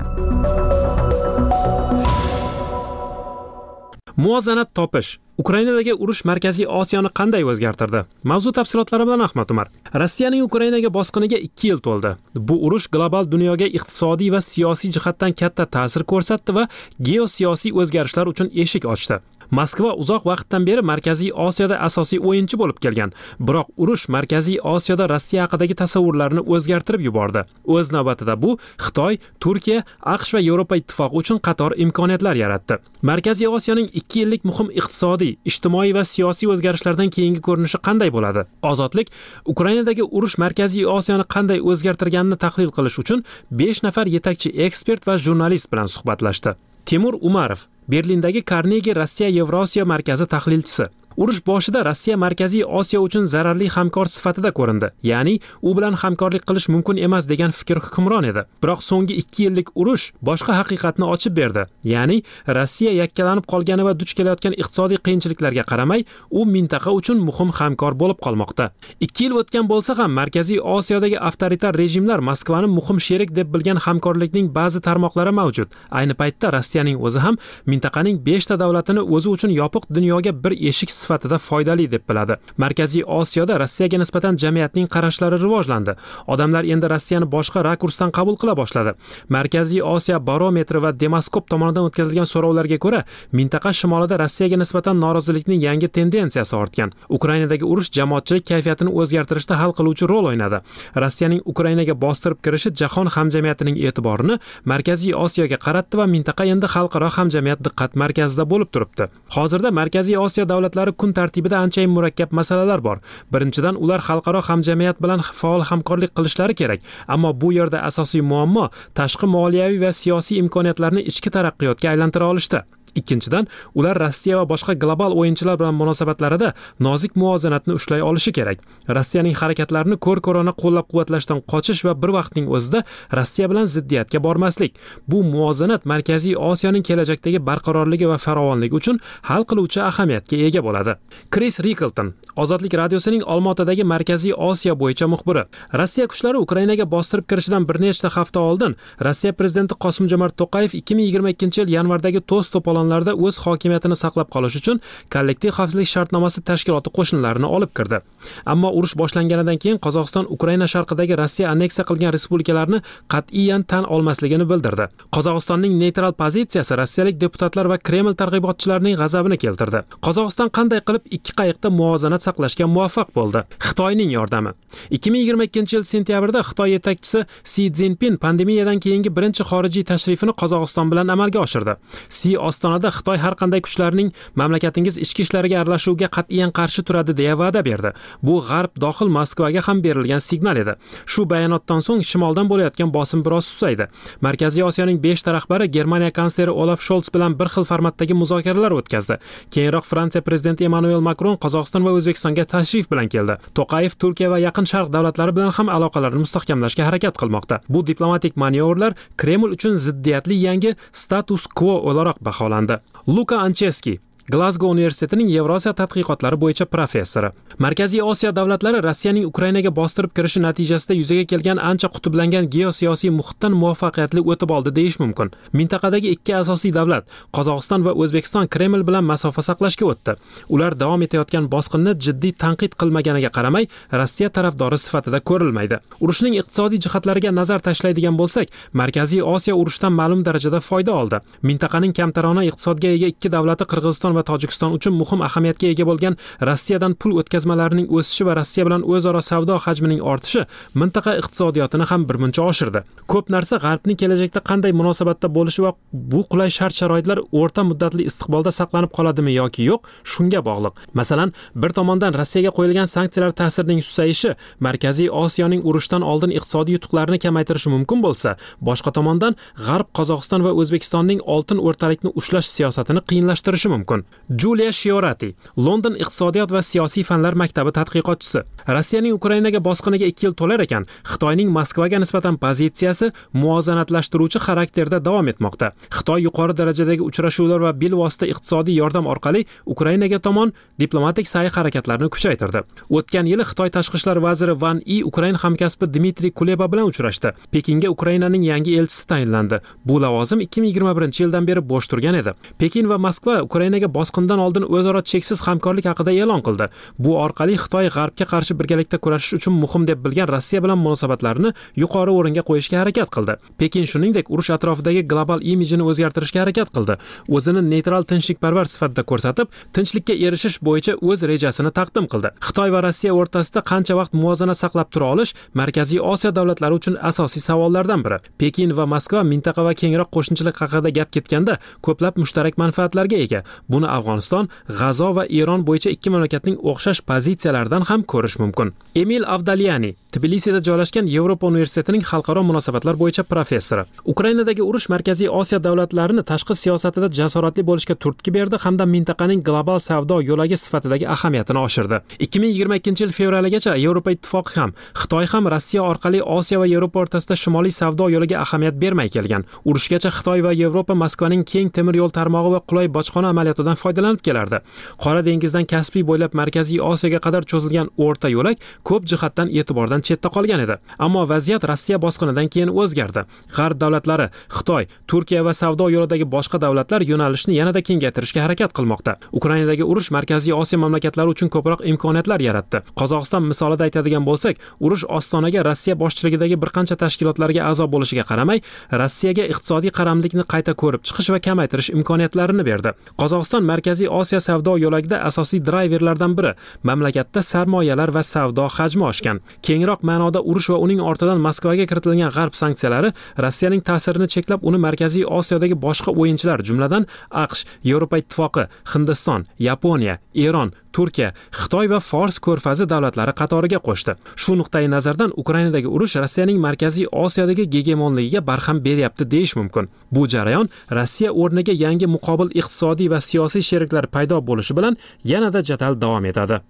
Muvozanat topish. Ukrainadagi urush markaziy osiyoni qanday o'zgartirdi? Mavzu tafsilotlari bilan ahmad umar. Rossiyaning ukrainaga bosqiniga ikki yil to'ldi. Bu urush global dunyoga iqtisodiy va siyosiy jihatdan katta ta'sir ko'rsatdi va geosiyosiy o'zgarishlar uchun eshik ochdi. Moskva uzoq vaqtdan beri markaziy osiyoda asosiy o'yinchi bo'lib kelgan. Biroq urush markaziy osiyoda rossiya haqidagi tasavvurlarni o'zgartirib yubordi. O'z navbatida bu xitoy turkiya aqsh va yevropa ittifoqi uchun qator imkoniyatlar yaratdi. Markaziy osiyoning 2 yillik muhim iqtisodiy ijtimoiy va siyosiy o'zgarishlardan keyingi ko'rinishi qanday bo'ladi? Ozodlik ukrainadagi urush markaziy osiyoni qanday o'zgartirganini tahlil qilish uchun 5 nafar yetakchi ekspert va jurnalist bilan suhbatlashdi. Temur umarov berlindagi karnegi rossiya yevrosiyo markazi tahlilchisi. Urush boshida rossiya markaziy osiyo uchun zararli hamkor sifatida ko'rindi. Ya'ni u bilan hamkorlik qilish mumkin emas degan fikr hukmron edi. Biroq so'nggi ikki yillik urush boshqa haqiqatni ochib berdi. Ya'ni rossiya yakkalanib qolgani va duch kelayotgan iqtisodiy qiyinchiliklarga qaramay u mintaqa uchun muhim hamkor bo'lib qolmoqda. Ikki yil o'tgan bo'lsa ham markaziy osiyodagi avtoritar rejimlar moskvani muhim sherik deb bilgan hamkorlikning ba'zi tarmoqlari mavjud. Ayni paytda rossiyaning o'zi ham mintaqaning beshta davlatini o'zi uchun yopiq dunyoga bir eshik sifatida foydali deb biladi. Markaziy osiyoda rossiyaga nisbatan jamiyatning qarashlari rivojlandi. Odamlar endi rossiyani boshqa rakursdan qabul qila boshladi. Markaziy osiyo barometri va demaskop tomonidan o'tkazilgan so'rovlarga ko'ra mintaqa shimolida rossiyaga nisbatan norozilikning yangi tendensiyasi ortgan. Ukrainadagi urush jamoatchilik kayfiyatini o'zgartirishda hal qiluvchi rol o'ynadi. Rossiyaning ukrainaga bostirib kirishi jahon hamjamiyatining e'tiborini markaziy osiyoga qaratdi va mintaqa endi xalqaro hamjamiyat diqqat markazida bo'lib turibdi. Hozirda markaziy osiyo davlatlari kun tartibida anchayin murakkab masalalar bor. Birinchidan ular xalqaro hamjamiyat bilan faol hamkorlik qilishlari kerak. Ammo bu yerda asosiy muammo tashqi moliyaviy va siyosiy imkoniyatlarni ichki taraqqiyotga aylantira olishda ikkinchidan ular rossiya va boshqa global o'yinchilar bilan munosabatlarida nozik muvozanatni ushlay olishi kerak. Rossiyaning harakatlarini ko'r ko'rona qo'llab quvvatlashdan qochish va bir vaqtning o'zida rossiya bilan ziddiyatga bormaslik. Bu muvozanat markaziy osiyoning kelajakdagi barqarorligi va farovonligi uchun hal qiluvchi ahamiyatga ega bo'ladi. Kris riklton ozodlik radiosining olmaotadagi markaziy osiyo bo'yicha muxbiri. Rossiya kuchlari ukrainaga bostirib kirishidan bir nechta hafta oldin rossiya prezidenti qosim jomart to'qayev ikki ming yigirma ikkinchi yil yanvardagi to's to'polon to'polonlarda o'z hokimiyatini saqlab qolish uchun kollektiv xavfsizlik shartnomasi tashkiloti qo'shinlarini olib kirdi. Ammo urush boshlanganidan keyin qozog'iston ukraina sharqidagi rossiya anneksiya qilgan respublikalarni qat'iyan tan olmasligini bildirdi. Qozog'istonning neytral pozitsiyasi rossiyalik deputatlar va kreml targ'ibotchilarining g'azabini keltirdi. Qozog'iston qanday qilib ikki qayiqda muvozanat saqlashga muvaffaq bo'ldi? Xitoyning yordami. ikki ming yigirma ikkinchi yil sentyabrda xitoy yetakchisi si zinpin pandemiyadan keyingi birinchi xorijiy tashrifini qozog'iston bilan amalga oshirdi. Si oston ostonada xitoy har qanday kuchlarning mamlakatingiz ichki ishlariga aralashuviga qat'iyan qarshi turadi deya va'da berdi. Bu g'arb dohil moskvaga ham berilgan signal edi. Shu bayonotdan so'ng shimoldan bo'layotgan bosim biroz susaydi. Markaziy osiyoning beshta rahbari germaniya kansleri olaf sholts bilan bir xil formatdagi muzokaralar o'tkazdi. Keyinroq fransiya prezidenti emmanuel makron qozog'iston va o'zbekistonga tashrif bilan keldi. To'qayev turkiya va yaqin sharq davlatlari bilan ham aloqalarni mustahkamlashga harakat qilmoqda. Bu diplomatik manyovrlar kreml uchun ziddiyatli yangi status quo o'laroq baholandi команда. Лука Анчески glazgo universitetining yevrosiyo tadqiqotlari bo'yicha professori. Markaziy osiyo davlatlari rossiyaning ukrainaga bostirib kirishi natijasida yuzaga kelgan ancha qutblangan geosiyosiy muhitdan muvaffaqiyatli o'tib oldi deyish mumkin. Mintaqadagi ikki asosiy davlat qozog'iston va o'zbekiston kreml bilan masofa saqlashga o'tdi. Ular davom etayotgan bosqinni jiddiy tanqid qilmaganiga qaramay rossiya tarafdori sifatida ko'rilmaydi. Urushning iqtisodiy jihatlariga nazar tashlaydigan bo'lsak markaziy osiyo urushdan ma'lum darajada foyda oldi. Mintaqaning kamtarona iqtisodga ega ikki davlati qirg'iziston va va tojikiston uchun muhim ahamiyatga ega bo'lgan rossiyadan pul o'tkazmalarining o'sishi va rossiya bilan o'zaro savdo hajmining ortishi mintaqa iqtisodiyotini ham birmuncha oshirdi. Ko'p narsa g'arbning kelajakda qanday munosabatda bo'lishi va bu qulay shart sharoitlar o'rta muddatli istiqbolda saqlanib qoladimi yoki yo'q shunga bog'liq. Masalan bir tomondan rossiyaga qo'yilgan sanksiyalar ta'sirining susayishi markaziy osiyoning urushdan oldin iqtisodiy yutuqlarini kamaytirishi mumkin bo'lsa boshqa tomondan g'arb qozog'iston va o'zbekistonning oltin o'rtalikni ushlash siyosatini qiyinlashtirishi mumkin. Julia shiorati london iqtisodiyot va siyosiy fanlar maktabi tadqiqotchisi. Rossiyaning ukrainaga bosqiniga 2 yil to'lar ekan xitoyning moskvaga nisbatan pozitsiyasi muvozanatlashtiruvchi xarakterda davom etmoqda. Xitoy yuqori darajadagi uchrashuvlar va bilvosita iqtisodiy yordam orqali ukrainaga tomon diplomatik sa'y-harakatlarni kuchaytirdi. O'tgan yili xitoy tashqi ishlar vaziri van i ukrain hamkasbi dmitriy kuleba bilan uchrashdi. Pekinga ukrainaning yangi elchisi tayinlandi. Bu lavozim 2021 yildan beri bo'sh turgan edi. Pekin va moskva ukrainaga bosqindan oldin o'zaro cheksiz hamkorlik haqida e'lon qildi. Bu orqali xitoy g'arbga qarshi birgalikda kurashish uchun muhim deb bilgan rossiya bilan munosabatlarini yuqori o'ringa qo'yishga harakat qildi. Pekin shuningdek urush atrofidagi global imijini o'zgartirishga harakat qildi. O'zini neytral tinchlikparvar sifatida ko'rsatib tinchlikka erishish bo'yicha o'z rejasini taqdim qildi. Xitoy va rossiya o'rtasida qancha vaqt muvozana saqlab tura olish markaziy osiyo davlatlari uchun asosiy savollardan biri. Pekin va moskva mintaqa va kengroq qo'shnichilik haqida gap ketganda ko'plab mushtarak manfaatlarga ega. Buni afg'oniston g'azo va eron bo'yicha ikki mamlakatning o'xshash pozitsiyalaridan ham ko'rish mumkin. Emil avdalyani tbilisida joylashgan yevropa universitetining xalqaro munosabatlar bo'yicha professori. Ukrainadagi urush markaziy osiyo davlatlarini tashqi siyosatida jasoratli bo'lishga turtki berdi hamda mintaqaning global savdo yo'lagi sifatidagi ahamiyatini oshirdi. 2022 yil fevraligacha yevropa ittifoqi ham xitoy ham rossiya orqali osiyo va yevropa o'rtasida shimoliy savdo yo'liga ahamiyat bermay kelgan. Urushgacha xitoy va yevropa moskvaning keng temir yo'l tarmog'i va qulay bojxona amaliyotidan foydalanib kelardi. Qora dengizdan kaspiy bo'ylab markaziy osiyoga qadar cho'zilgan o'rta yo'lak ko'p jihatdan e'tibordan chetda qolgan edi. Ammo vaziyat rossiya bosqinidan keyin o'zgardi. G'arb davlatlari xitoy turkiya va savdo yo'lidagi boshqa davlatlar yo'nalishni yanada kengaytirishga harakat qilmoqda. Ukrainadagi urush markaziy osiyo mamlakatlari uchun ko'proq imkoniyatlar yaratdi. Qozog'iston misolida aytadigan bo'lsak urush ostonaga rossiya boshchiligidagi bir qancha tashkilotlarga a'zo bo'lishiga qaramay rossiyaga iqtisodiy qaramlikni qayta ko'rib chiqish va kamaytirish imkoniyatlarini berdi. Qozog'iston markaziy osiyo savdo yo'lagida asosiy drayverlardan biri. Mamlakatda sarmoyalar va savdo hajmi oshgan. Kengroq ma'noda urush va uning ortidan moskvaga kiritilgan g'arb sanksiyalari rossiyaning ta'sirini cheklab uni markaziy osiyodagi boshqa o'yinchilar jumladan aqsh yevropa ittifoqi hindiston yaponiya eron turkiya xitoy va fors ko'rfazi davlatlari qatoriga qo'shdi. Shu nuqtai nazardan ukrainadagi urush rossiyaning markaziy osiyodagi gegemonligiga barham beryapti deyish mumkin. Bu jarayon rossiya o'rniga yangi muqobil iqtisodiy va siyosiy sheriklar paydo bo'lishi bilan yanada jadal davom etadi.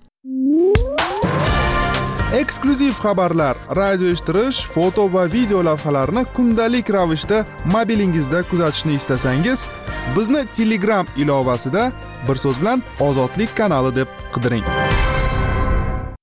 Eksklyuziv xabarlar radio eshittirish foto va video lavhalarni kundalik ravishda mobilingizda kuzatishni istasangiz bizni telegram ilovasida bir so'z bilan ozodlik kanali deb qidiring.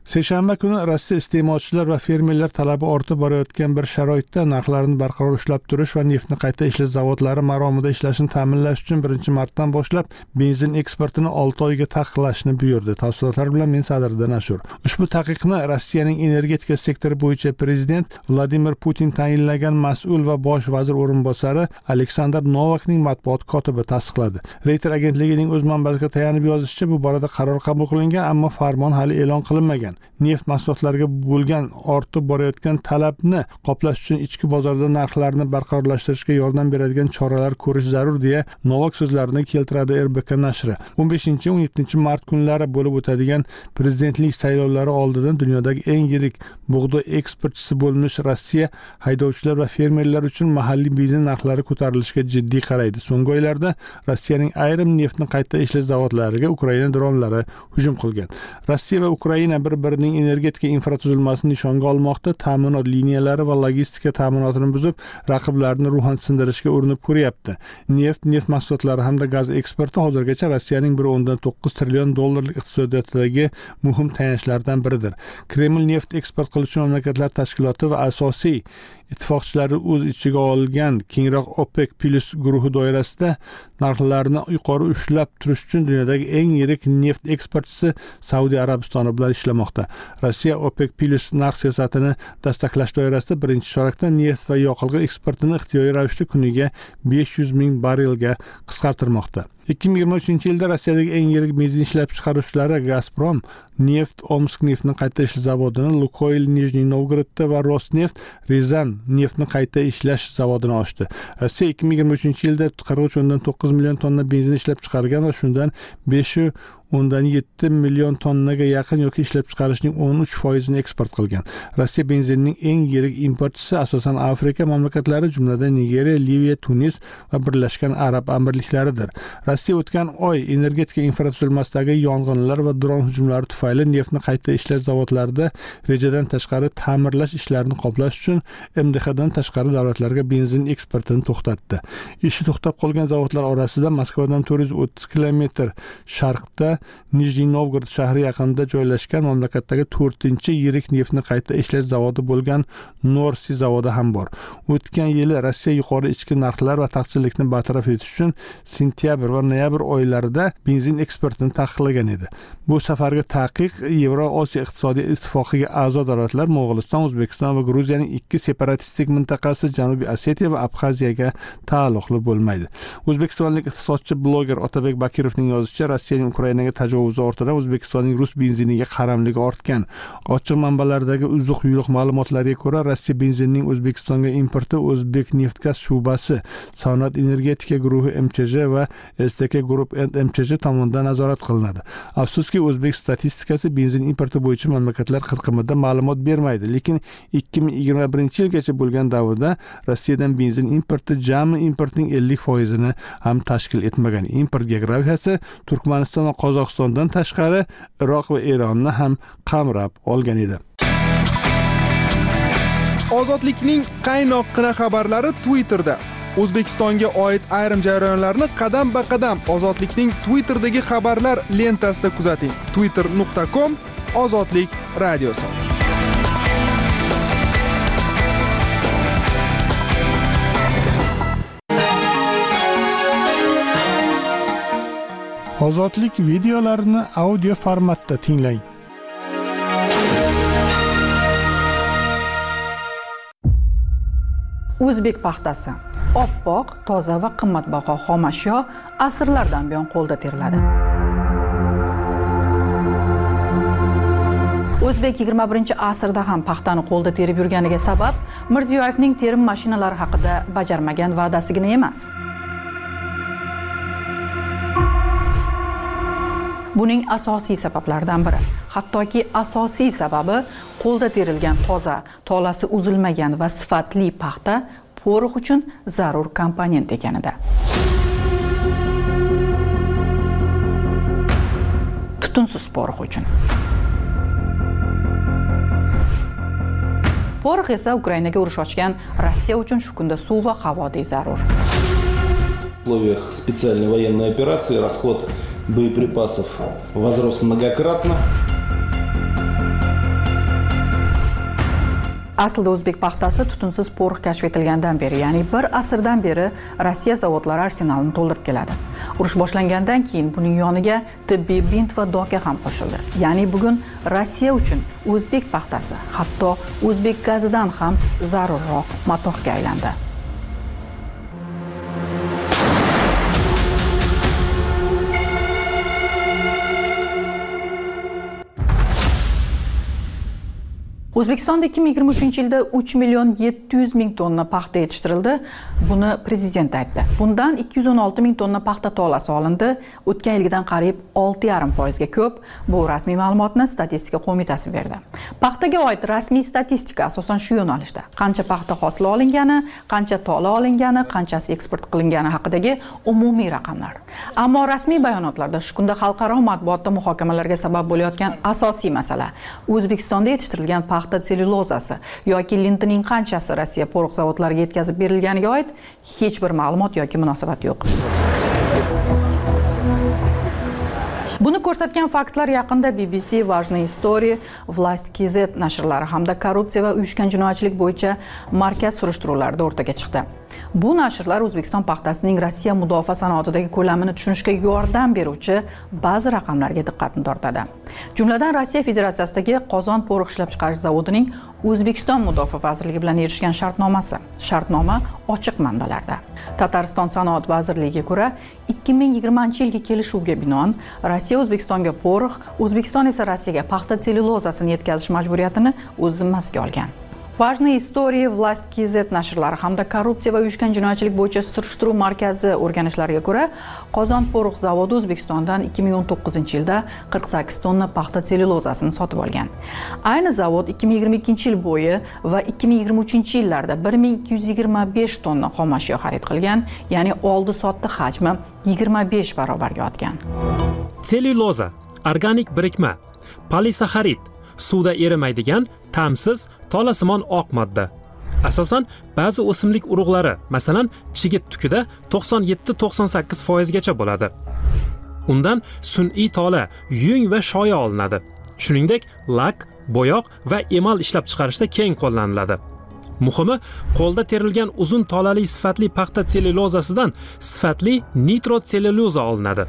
Seshanba kuni rossiya iste'molchilar va fermerlar talabi ortib borayotgan bir sharoitda narxlarni barqaror ushlab turish va neftni qayta ishlash zavodlari maromida ishlashini ta'minlash uchun birinchi martdan boshlab benzin eksportini olti oyga taqiqlashni buyurdi. Tafsilotlar bilan men sadiriddin ashur. Ushbu taqiqni rossiyaning energetika sektori bo'yicha prezident vladimir putin tayinlagan mas'ul va bosh vazir o'rinbosari aleksandr novakning matbuot kotibi tasdiqladi. Reyter agentligining o'z manbasiga tayanib yozishicha bu borada qaror qabul qilingan ammo farmon hali e'lon qilinmagan. Neft mahsulotlariga bo'lgan ortib borayotgan talabni qoplash uchun ichki bozorda narxlarni barqarorlashtirishga yordam beradigan choralar ko'rish zarur deya novak so'zlarini keltiradi rbk nashri. o'n beshinchi o'n yettinchi mart kunlari bo'lib o'tadigan prezidentlik saylovlari oldidan dunyodagi eng yirik bug'doy eksportchisi bo'lmish rossiya haydovchilar va fermerlar uchun mahalliy benzin narxlari ko'tarilishiga jiddiy qaraydi. So'nggi oylarda rossiyaning ayrim neftni qayta ishlash zavodlariga ukraina dronlari hujum qilgan. Rossiya va ukraina bir birining energetika infratuzilmasini nishonga olmoqda. Ta'minot liniyalari va logistika ta'minotini buzib raqiblarini ruhan sindirishga urinib ko'ryapti. Neft neft mahsulotlari hamda gaz eksporti hozirgacha rossiyaning bir o'ndan to'qqiz trillion dollarlik iqtisodiyotidagi muhim tayanchlardan biridir. Kreml neft eksport qiluvchi mamlakatlar tashkiloti va asosiy ittifoqchilari o'z ichiga olgan kengroq opec plus guruhi doirasida narxlarni yuqori ushlab turish uchun dunyodagi eng yirik neft eksportchisi saudiya arabistoni bilan ishlamoqda. Rossiya opec plus narx siyosatini dastaklash doirasida birinchi chorakda neft va yoqilg'i eksportini ixtiyoriy ravishda kuniga besh yuz ming barrelga qisqartirmoqda. Ikki ming yigirma uchinchi yilda rossiyadagi eng yirik benzin ishlab chiqaruvchilari gazprom neft omsk neftni qayta ishlash zavodini lukoyl nijniy novgorodda va rosneft rizan neftni qayta ishlash zavodini ochdi. Rossiya ikki ming yigirma uchinchi yilda qirq uch o'ndan to'qqiz million tonna benzin ishlab chiqargan va shundan besh o'ndan yetti million tonnaga yaqin yoki ishlab chiqarishning o'n uch foizini eksport qilgan. Rossiya benzinining eng yirik importchisi asosan afrika mamlakatlari jumladan nigeriya liviya tunis va birlashgan arab amirliklaridir. Rossiya o'tgan oy energetika infratuzilmasidagi yong'inlar va dron hujumlari tufayli neftni qayta ishlash zavodlarida rejadan tashqari ta'mirlash ishlarini qoplash uchun mdhdan tashqari davlatlarga benzin eksportini to'xtatdi. Ishi to'xtab qolgan zavodlar orasida moskvadan to'rt yuz o'ttiz kilometr sharqda nijniy novgorod shahri yaqinida joylashgan mamlakatdagi to'rtinchi yirik neftni qayta ishlash zavodi bo'lgan norsi zavodi ham bor. O'tgan yili rossiya yuqori ichki narxlar va taqchillikni bartaraf etish uchun sentyabr va noyabr oylarida benzin eksportini taqiqlagan edi. Bu safargi taqiq yevro osiyo iqtisodiy ittifoqiga a'zo davlatlar mo'g'uliston o'zbekiston va gruziyaning ikki separatistik mintaqasi janubiy osetiya va abxaziyaga taalluqli bo'lmaydi. O'zbekistonlik iqtisodchi bloger otabek bakirovning yozishicha rossiyaning ukrainaga tajovuzi ortidan o'zbekistonning rus benziniga qaramligi ortgan. Ochiq manbalardagi uzuq yuluq ma'lumotlarga ko'ra rossiya benzinining o'zbekistonga importi o'zbek neftgaz shubasi sanoat energetika guruhi mchj va stk group mchj tomonidan nazorat qilinadi. Afsuski o'zbek statistikasi benzin importi bo'yicha mamlakatlar qirqimida ma'lumot bermaydi lekin ikki ming yigirma birinchi yilgacha bo'lgan davrda rossiyadan benzin importi jami importning ellik foizini ham tashkil etmagan import geografiyasi turkmaniston va qozog'istondan tashqari iroq va eronni ham qamrab olgan edi. Ozodlikning qaynoqqina xabarlari twitterda. O'zbekistonga oid ayrim jarayonlarni qadam ba qadam ozodlikning twitterdagi xabarlar lentasida kuzating. Twitter nuqta com ozodlik radiosi. Ozodlik videolarini audio formatda tinglang. O'zbek paxtasi. Oppoq toza va qimmatbaho xomashyo asrlardan buyon qo'lda teriladi. O'zbek 21 asrda ham paxtani qo'lda terib yurganiga sabab mirziyoyevning terim mashinalari haqida bajarmagan va'dasigina emas. Buning asosiy sabablaridan biri. Hattoki asosiy sababi qo'lda terilgan toza tolasi uzilmagan va sifatli paxta porox uchun zarur komponent ekanida. Tutunsiz porox uchun. Porox esa ukrainaga urush ochgan rossiya uchun shu kunda suv va havodek zarur. В условиях специальной военной операции расход боеприпасов возрос многократно. aslida o'zbek paxtasi tutunsiz porox kashf etilgandan beri ya'ni bir asrdan beri rossiya zavodlari arsenalini to'ldirib keladi urush boshlangandan keyin buning yoniga tibbiy bint va doka ham qo'shildi ya'ni bugun rossiya uchun o'zbek paxtasi hatto o'zbek gazidan ham zarurroq matohga aylandi o'zbekistonda 2023 yilda 3 million 700 ming tonna paxta yetishtirildi. Buni prezident aytdi. Bundan 216 ming tonna paxta tolasi olindi. O'tgan yilgidan qariyb 6,5 foizga ko'p. Bu rasmiy ma'lumotni statistika qo'mitasi berdi. Paxtaga oid rasmiy statistika asosan shu yo'nalishda. Qancha paxta hosili olingani qancha tola olingani qanchasi eksport qilingani haqidagi umumiy raqamlar. Ammo rasmiy bayonotlarda shu kunda xalqaro matbuotda muhokamalarga sabab bo'layotgan asosiy masala. O'zbekistonda yetishtirilgan paxta paxta sellyulozasi yoki lintining qanchasi rossiya porox zavodlariga yetkazib berilganiga oid hech bir ma'lumot yoki munosabat yo'q. Buni ko'rsatgan faktlar yaqinda bbc важные истории власть kz nashrlari hamda korrupsiya va uyushgan jinoyatchilik bo'yicha markaz surishtiruvlarida o'rtaga chiqdi. Bu nashrlar o'zbekiston paxtasining rossiya mudofaa sanoatidagi ko'lamini tushunishga yordam beruvchi ba'zi raqamlarga diqqatni tortadi. Jumladan rossiya federatsiyasidagi qozon porox ishlab chiqarish zavodining o'zbekiston mudofaa vazirligi bilan erishgan shartnomasi shartnoma ochiq manbalarda. Tatariston sanoat vazirligiga ko'ra ikki ming yigirmanchi yilgi kelishuvga binoan rossiya o'zbekistonga porox o'zbekiston esa rossiyaga paxta sellyulozasini yetkazish majburiyatini o'z zimmasiga olgan. Важные истории власть kz nashrlari hamda korrupsiya va uyushgan jinoyatchilik bo'yicha surishtiruv markazi o'rganishlariga ko'ra qozon porox zavodi o'zbekistondan 2019 yilda 48 tonna paxta sellyulozasini sotib olgan ayni zavod 2022 yil bo'yi va 2023 yillarda 1225 tonna xomashyo xarid qilgan ya'ni oldi sotdi hajmi 25 barobarga ortgan sellyuloza organik birikma polisaxarid suvda erimaydigan ta'msiz tolasimon oq modda. Asosan ba'zi o'simlik urug'lari masalan chigit tukida 97-98 foizgacha bo'ladi. Undan sun'iy tola yung va shoya olinadi. Shuningdek lak bo'yoq va emal ishlab chiqarishda keng qo'llaniladi. Muhimi qo'lda terilgan uzun tolali sifatli paxta sellyulozasidan sifatli nitrotselllyuloza olinadi.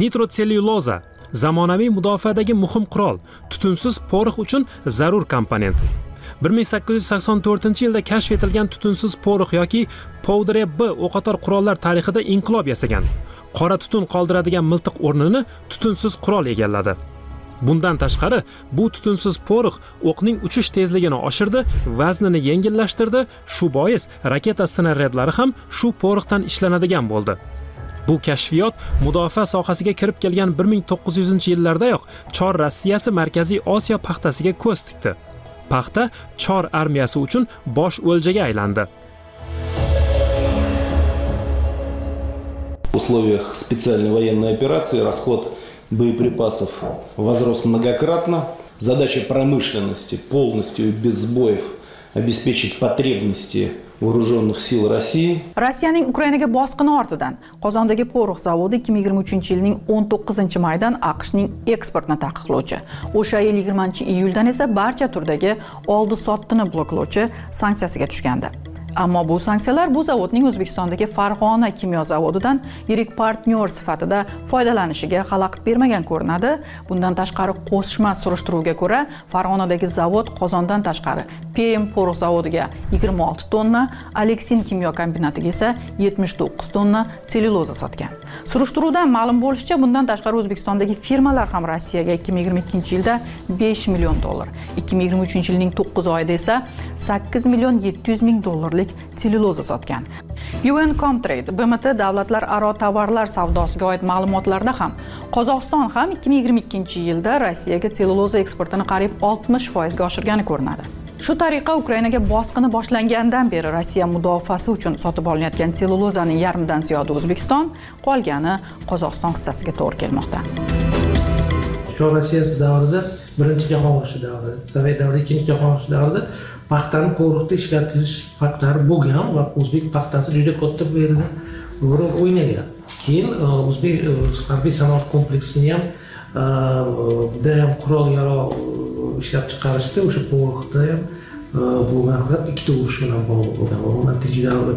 Nitrotselllyuloza zamonaviy mudofaadagi muhim qurol tutunsiz porox uchun zarur komponent. 1884 yilda kashf etilgan tutunsiz porox yoki powder b o'qotar qurollar tarixida inqilob yasagan. Qora tutun qoldiradigan miltiq o'rnini tutunsiz qurol egalladi. Bundan tashqari bu tutunsiz porox o'qning uchish tezligini oshirdi vaznini yengillashtirdi shu bois raketa snaryadlari ham shu poroxdan ishlanadigan bo'ldi. Bu kashfiyot mudofaa sohasiga kirib kelgan 1900 yillardayoq chor rossiyasi markaziy osiyo paxtasiga ko'z tikdi paxta chor armiyasi uchun bosh o'ljaga aylandi В условиях специальной военной операции расход боеприпасов возрос многократно. Задача промышленности полностью без сбоев обеспечить потребности вооруженных сил России. rossiyaning ukrainaga bosqini ortidan qozondagi porox zavodi 2023 yilning 19 maydan aqshning eksportini taqiqlovchi o'sha yil 20 iyuldan esa barcha turdagi oldi sotdini bloklovchi sanksiyasiga tushgandi ammo bu sanksiyalar bu zavodning o'zbekistondagi farg'ona kimyo zavodidan yirik partnyor sifatida foydalanishiga xalaqit bermagan ko'rinadi. Bundan tashqari qo'shma surishtiruvga ko'ra farg'onadagi zavod qozondan tashqari perm porox zavodiga 26 tonna aleksin kimyo kombinatiga esa 79 tonna sellyuloza sotgan. Surishtiruvdan ma'lum bo'lishicha bundan tashqari o'zbekistondagi firmalar ham rossiyaga 2022 yilda 5 million dollar 2023 yilning 9 oyida esa 8 million 700 ming dollarlik sellyuloza sotgan. Un comtrade bmt davlatlararo tovarlar savdosiga oid ma'lumotlarda ham qozog'iston ham 2022 yilda rossiyaga sellyuloza eksportini qariyb 60 foizga oshirgani ko'rinadi. Shu tariqa ukrainaga bosqini boshlangandan beri rossiya mudofaasi uchun sotib olinayotgan sellyulozaning yarmidan ziyodi o'zbekiston qolgani qozog'iston hissasiga to'g'ri kelmoqda. Chor rossiyasi davrida birinchi jahon urushi davri sovet davri ikkinchi jahon urushi davrida paxtani qo'riqda ishlatish faktori bo'lgan va o'zbek paxtasi juda katta bu yerda rol o'ynagan. Keyin e, o'zbek e, harbiy sanoat kompleksini ham e, da ham qurol yarog' ishlab chiqarishda o'sha qo'riqda ham e, bo'lgan faqat ikkita urush bilan bog'liq bo'lgan va undan davri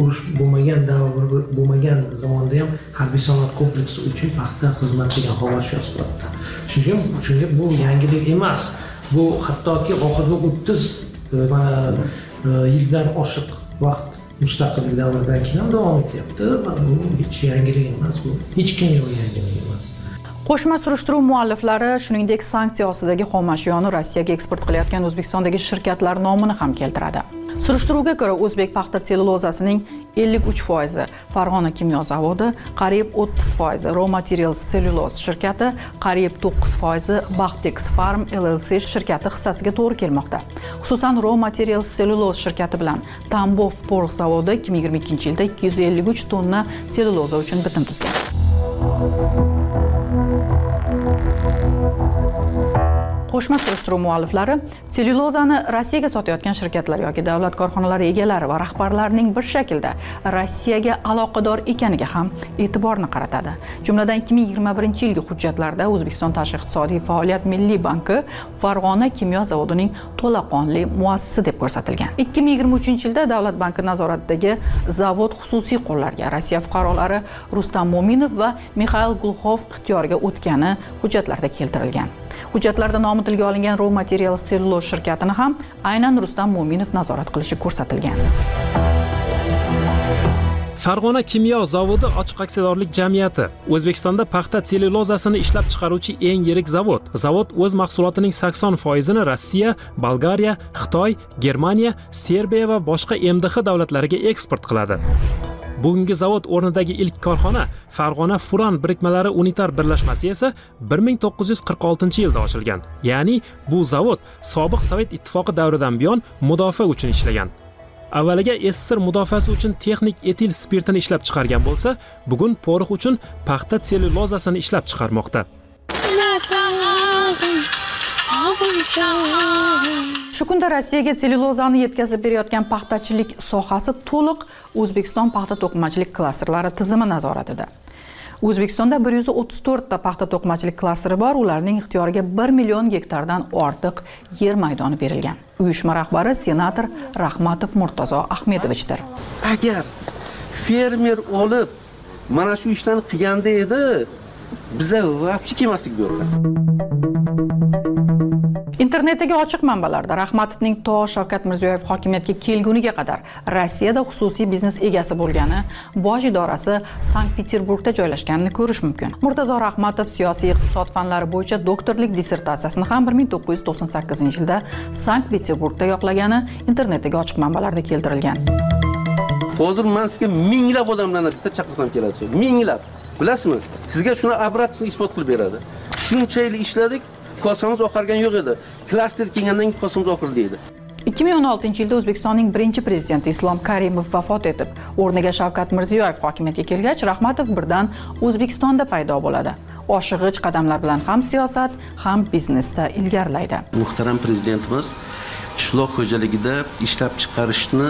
urush bo'lmagan davr bo'lmagan zamonda ham harbiy sanoat kompleksi uchun paxta xizmat qilgan xomashyo sifatida. Shuning uchun shunga bu yangilik emas. Bu hattoki oxirgi o'ttiz e, mana e, yildan oshiq vaqt mustaqillik davridan keyin ham davom etyapti va bu hech yangilik emas bu hech kimga bu yangilik emas. Qo'shma surishtiruv mualliflari shuningdek sanksiya ostidagi xomashyoni rossiyaga eksport qilayotgan o'zbekistondagi shirkatlar nomini ham keltiradi. Surishtiruvga ko'ra o'zbek paxta sellulozasining 53 foizi farg'ona kimyo zavodi qariyb 30 foizi raw materials cellulose shirkati qariyb 9 foizi baxtex farm llc shirkati hissasiga to'g'ri kelmoqda. Xususan raw materials cellulose shirkati bilan tambov porx zavodi 2022 yilda 253 tonna selluloza uchun bitim tuzgan. Qo'shma surishtiruv mualliflari sellyulozani rossiyaga sotayotgan shirkatlar yoki davlat korxonalari egalari va rahbarlarining bir shaklda rossiyaga aloqador ekaniga ham e'tiborni qaratadi. Jumladan 2021 yilgi hujjatlarda o'zbekiston tashqi iqtisodiy faoliyat milliy banki farg'ona kimyo zavodining to'laqonli muassisi deb ko'rsatilgan. 2023 yilda davlat banki nazoratidagi zavod xususiy qo'llarga rossiya fuqarolari rustam mo'minov va mixail gulxov ixtiyoriga o'tgani hujjatlarda keltirilgan. Hujjatlarda nomi tilga olingan raw material selluloz shirkatini ham aynan rustam mo'minov nazorat qilishi ko'rsatilgan. Farg'ona kimyo zavodi ochiq aksiyadorlik jamiyati o'zbekistonda paxta sellyulozasini ishlab chiqaruvchi eng yirik zavod. Zavod o'z mahsulotining 80 foizini rossiya bolgariya xitoy germaniya serbiya va boshqa mdh davlatlariga eksport qiladi. Bugungi zavod o'rnidagi ilk korxona farg'ona furan birikmalari unitar birlashmasi esa 1946 yilda ochilgan. Ya'ni bu zavod sobiq sovet ittifoqi davridan buyon mudofaa uchun ishlagan. Avvaliga sssr mudofaasi uchun texnik etil spirtini ishlab chiqargan bo'lsa bugun porox uchun paxta sellyulozasini ishlab chiqarmoqda. Shu kunda rossiyaga sellyulozani yetkazib berayotgan paxtachilik sohasi to'liq o'zbekiston paxta to'qimachilik klasterlari tizimi nazoratida. O'zbekistonda bir yuz o'ttiz to'rtta paxta to'qimachilik klasteri bor ularning ixtiyoriga bir million gektardan ortiq yer maydoni berilgan. Uyushma rahbari senator rahmatov murtazo ahmedovichdir. Agar fermer olib mana shu ishlarni qilganda edi biza вообще kelmasdik bu yoqqa. Internetdagi ochiq manbalarda rahmatovning to shavkat mirziyoyev hokimiyatga kelguniga qadar rossiyada xususiy biznes egasi bo'lgani bosh idorasi sankt peterburgda joylashganini ko'rish mumkin. Murtazo rahmatov siyosiy iqtisod fanlari bo'yicha doktorlik dissertatsiyasini ham 1998 yilda sankt peterburgda yoqlagani internetdagi ochiq manbalarda keltirilgan. Hozir man sizga minglab odamlarni bitta chaqirsam keladi minglab bilasizmi? Sizga shuni обратно isbot qilib beradi. Shuncha yil ishladik kosamiz oqargan yo'q edi. Klaster kelgandan keyin kosamiz oqirdi deydi. 2016 yilda o'zbekistonning birinchi prezidenti islom karimov vafot etib o'rniga shavkat mirziyoyev hokimiyatga kelgach rahmatov birdan o'zbekistonda paydo bo'ladi. Oshig'ich qadamlar bilan ham siyosat ham biznesda ilgarilaydi. Muhtaram prezidentimiz qishloq xo'jaligida ishlab chiqarishni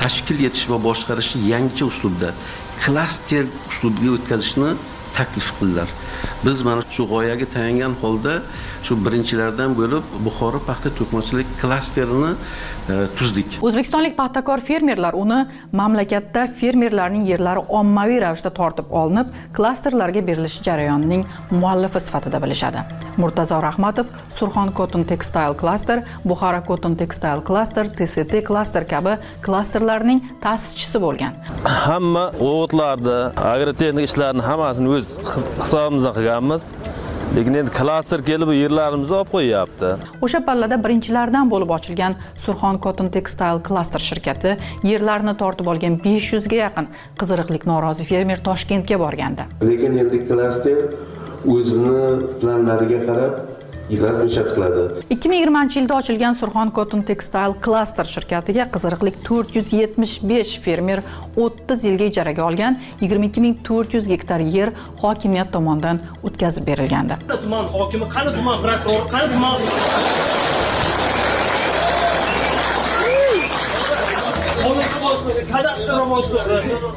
tashkil etish va boshqarishni yangicha uslubda klaster uslubiga o'tkazishni taklif qildilar. Biz mana shu g'oyaga tayangan holda shu birinchilardan bo'lib buxoro paxta to'qimachilik klasterini e, tuzdik. O'zbekistonlik paxtakor fermerlar uni mamlakatda fermerlarning yerlari ommaviy ravishda tortib olinib klasterlarga berilishi jarayonining muallifi sifatida bilishadi. Murtazo rahmatov surxon cotton textile klaster buxoro cotton textile klaster tct klaster kabi klasterlarning ta'sischisi bo'lgan. Hamma o'g'itlarni agrotexnik ishlarni hammasini o'z hisobimizdan qilganmiz. Lekin endi klaster kelib yerlarimizni olib qo'yyapti. O'sha pallada birinchilardan bo'lib ochilgan surxon cotton textile klaster shirkati yerlarini tortib olgan 500 ga yaqin qiziriqlik norozi fermer toshkentga borgandi. Lekin endi klaster o'zini planlariga qarab klaster ishlab qiladi. 2020 yilda ochilgan surxon cotton textile cluster shirkatiga qiziriqlik 475 fermer 30 yilga ijaraga olgan 22400 gektar yer hokimiyat tomonidan o'tkazib berilgandi. Tuman hokimi? Qani tuman prokurori qani tuman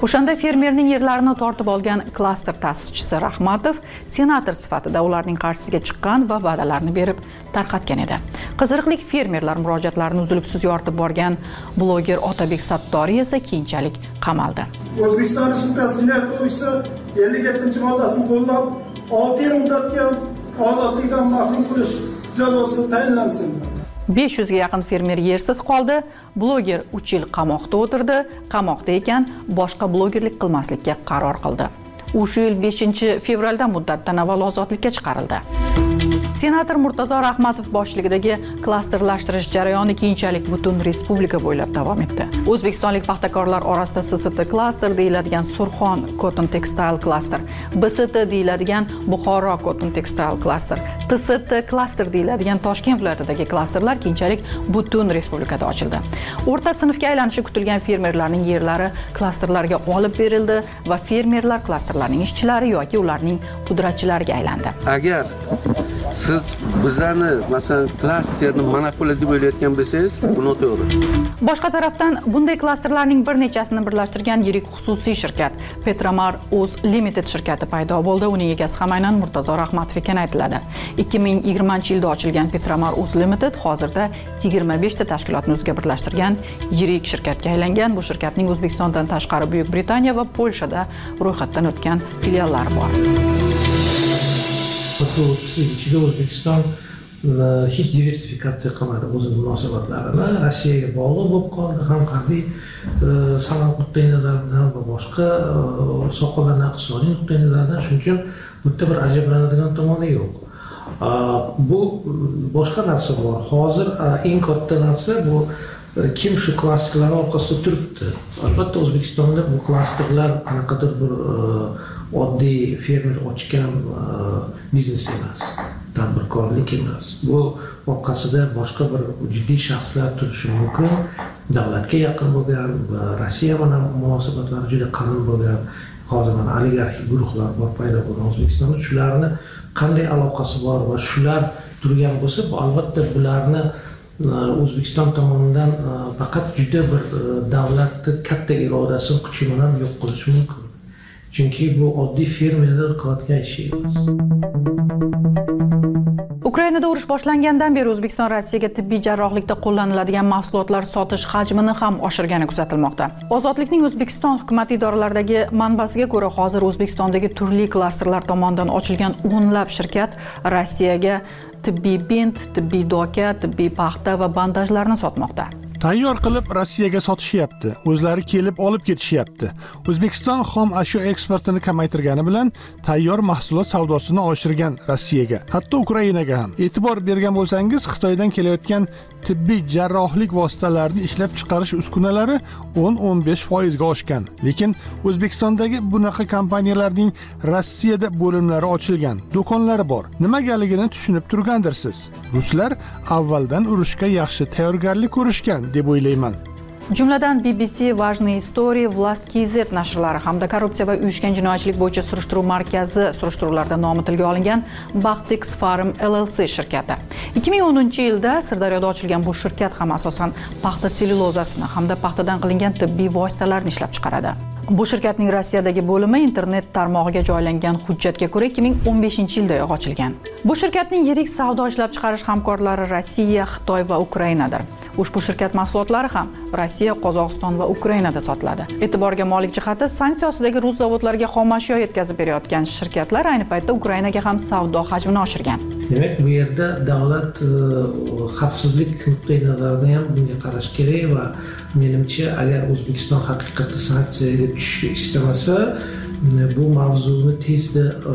o'shanda fermerning yerlarini tortib olgan klaster ta'sischisi rahmatov senator sifatida ularning qarshisiga chiqqan va va'dalarni berib tarqatgan edi. Qiziriqlik fermerlar murojaatlarini uzluksiz yoritib borgan bloger otabek sattoriy esa keyinchalik qamaldi. O'zbekiston respublikasi jinoyat kodeksi ellik yettinchi moddasini qo'llab olti yil muddatga ozodlikdan mahrum qilish jazosi tayinlansin. 500 ga yaqin fermer yersiz qoldi. Bloger 3 yil qamoqda o'tirdi. Qamoqda ekan boshqa blogerlik qilmaslikka qaror qildi. U shu yil 5 fevralda muddatdan avval ozodlikka chiqarildi. Senator murtazo rahmatov boshchiligidagi klasterlashtirish jarayoni keyinchalik butun respublika bo'ylab davom etdi. O'zbekistonlik paxtakorlar orasida sst klaster deyiladigan surxon cotton textile klaster bst deyiladigan buxoro cotton textile klaster tst klaster deyiladigan toshkent viloyatidagi klasterlar keyinchalik butun respublikada ochildi. O'rta sinfga aylanishi kutilgan fermerlarning yerlari klasterlarga olib berildi va fermerlar klasterlarning ishchilari yoki ularning pudratchilariga aylandi. Agar siz bizlarni masalan klasterni monopoliya deb o'ylayotgan bo'lsangiz bu noto'g'ri boshqa tarafdan bunday klasterlarning bir nechasini birlashtirgan yirik xususiy shirkat petromar uz limited shirkati paydo bo'ldi. Uning egasi ham aynan murtazo rahmatov ekani aytiladi. ikki ming yigirmanchi yilda ochilgan petromar uz limited hozirda yigirma beshta tashkilotni o'ziga birlashtirgan yirik shirkatga aylangan. Bu shirkatning o'zbekistondan tashqari buyuk britaniya va polshada ro'yxatdan o'tgan filiallari bor. To'g'risi ichida o'zbekiston e, hech diversifikatsiya qilmadi o'zini munosabatlarini rossiyaga bog'liq bo'lib qoldi ham harbiy e, sanoat nuqtai nazaridan va boshqa e, sohalardan iqtisodiy nuqtai nazardan shuning uchun bu yerda bir ajablanadigan tomoni yo'q bu boshqa narsa bor hozir eng katta narsa bu e, kim shu klasterlarni orqasida turibdi albatta o'zbekistonda bu klasterlar qanaqadir bir oddiy fermer ochgan e, biznes emas tadbirkorlik emas. Bu orqasida boshqa bir jiddiy shaxslar turishi mumkin. Davlatga yaqin bo'lgan va rossiya bilan munosabatlari juda qalin bo'lgan hozir mana oligarxik guruhlar bor paydo bo'lgan o'zbekistonda shularni qanday aloqasi bor va shular turgan bo'lsa bu albatta bularni e, o'zbekiston tomonidan e, faqat juda bir davlatni katta irodasi kuchi bilan yo'q qilish mumkin. Chunki bu oddiy fermerlar qilayotgan ishi emas. Ukrainada urush boshlangandan beri o'zbekiston rossiyaga tibbiy jarrohlikda qo'llaniladigan mahsulotlar sotish hajmini ham oshirgani kuzatilmoqda. Ozodlikning o'zbekiston hukumat idoralaridagi manbasiga ko'ra hozir o'zbekistondagi turli klasterlar tomonidan ochilgan o'nlab shirkat rossiyaga tibbiy bint tibbiy doka tibbiy paxta va bandajlarni sotmoqda. Tayyor qilib rossiyaga sotishyapti. O'zlari kelib olib ketishyapti. O'zbekiston xom ashyo eksportini kamaytirgani bilan tayyor mahsulot savdosini oshirgan rossiyaga hatto ukrainaga ham. E'tibor bergan bo'lsangiz xitoydan kelayotgan tibbiy jarrohlik vositalarini ishlab chiqarish uskunalari 10-15 foizga oshgan. Lekin o'zbekistondagi bunaqa kompaniyalarning rossiyada bo'limlari ochilgan do'konlari bor. Nimagaligini tushunib turgandirsiz? Ruslar avvaldan urushga yaxshi tayyorgarlik ko'rishgan deb o'ylayman. Jumladan bbc важные истории власть kz nashrlari hamda korrupsiya va uyushgan jinoyatchilik bo'yicha surishtiruv markazi surishtiruvlarida nomi tilga olingan baxtix farm llc shirkati. 2010 yilda sirdaryoda ochilgan bu shirkat ham asosan paxta sellyulozasini hamda paxtadan qilingan tibbiy vositalarni ishlab chiqaradi. Bu shirkatning rossiyadagi bo'limi internet tarmog'iga joylangan hujjatga ko'ra 2015 yildayoq ochilgan bu shirkatning yirik savdo ishlab chiqarish hamkorlari rossiya xitoy va ukrainadir. Ushbu shirkat mahsulotlari ham rossiya qozog'iston va ukrainada sotiladi. E'tiborga molik jihati sanksiya ostidagi rus zavodlariga xomashyo yetkazib berayotgan shirkatlar ayni paytda ukrainaga ham savdo hajmini oshirgan. Demak bu yerda davlat e, xavfsizlik nuqtai nazaridan ham bunga qarash kerak va menimcha agar o'zbekiston haqiqatda sanksiyaga tushishni istamasa bu mavzuni tezda e,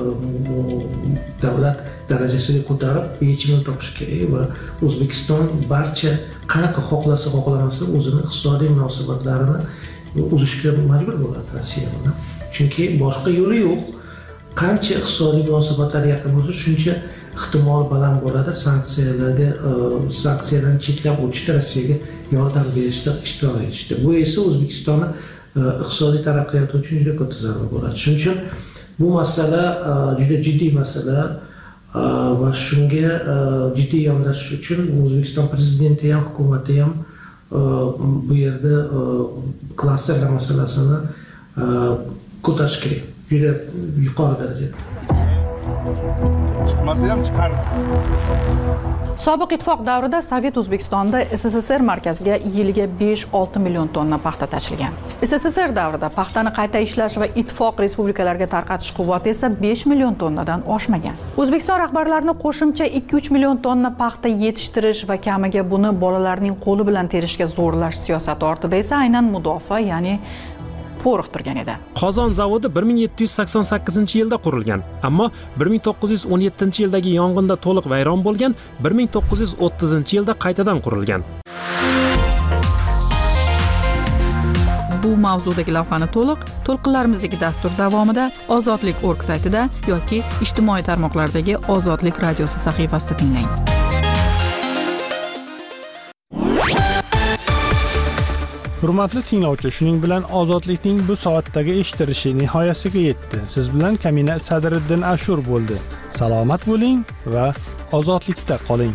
davlat darajasiga ko'tarib yechimini topish kerak va o'zbekiston barcha qanaqa xohlasa xohlamasa o'zini iqtisodiy munosabatlarini uzishga majbur bo'ladi rossiya bilan. Chunki boshqa yo'li yo'q. Qancha iqtisodiy munosabatlar yaqin bo'lsa shuncha ehtimol baland bo'ladi sanksiyalarga e, sanksiyalarni cheklab o'tishda rossiyaga yordam berishda ishtirok etishda bu esa o'zbekistonni e, iqtisodiy taraqqiyoti uchun juda katta zarba bo'ladi. Shuning uchun bu masala e, juda jiddiy masala e, va shunga jiddiy yondashish uchun o'zbekiston prezidenti ham hukumati ham bu yerda klasterlar masalasini ko'tarish kerak. Juda yuqori darajada. Chiqmasa ham chiqardi sobiq ittifoq davrida sovet o'zbekistonida sssr markaziga yiliga 5-6 million tonna paxta tashilgan. Sssr davrida paxtani qayta ishlash va ittifoq respublikalariga tarqatish quvvati esa 5 million tonnadan oshmagan. O'zbekiston rahbarlarini qo'shimcha 2-3 million tonna paxta yetishtirish va kamiga buni bolalarning qo'li bilan terishga zo'rlash siyosati ortida esa aynan mudofaa ya'ni po'riq turgan edi. Qozon zavodi 1788 yilda qurilgan ammo 1917 yildagi yong'inda to'liq vayron bo'lgan 1930 yilda qaytadan qurilgan. Bu mavzudagi lavhani to'liq to'lqinlarimizdagi dastur davomida ozodlik org saytida yoki ijtimoiy tarmoqlardagi ozodlik radiosi sahifasida tinglang hurmatli tinglovchi shuning bilan ozodlikning bu soatdagi eshittirishi nihoyasiga yetdi. Siz bilan kamina sadiriddin ashur bo'ldi. Salomat bo'ling va ozodlikda qoling.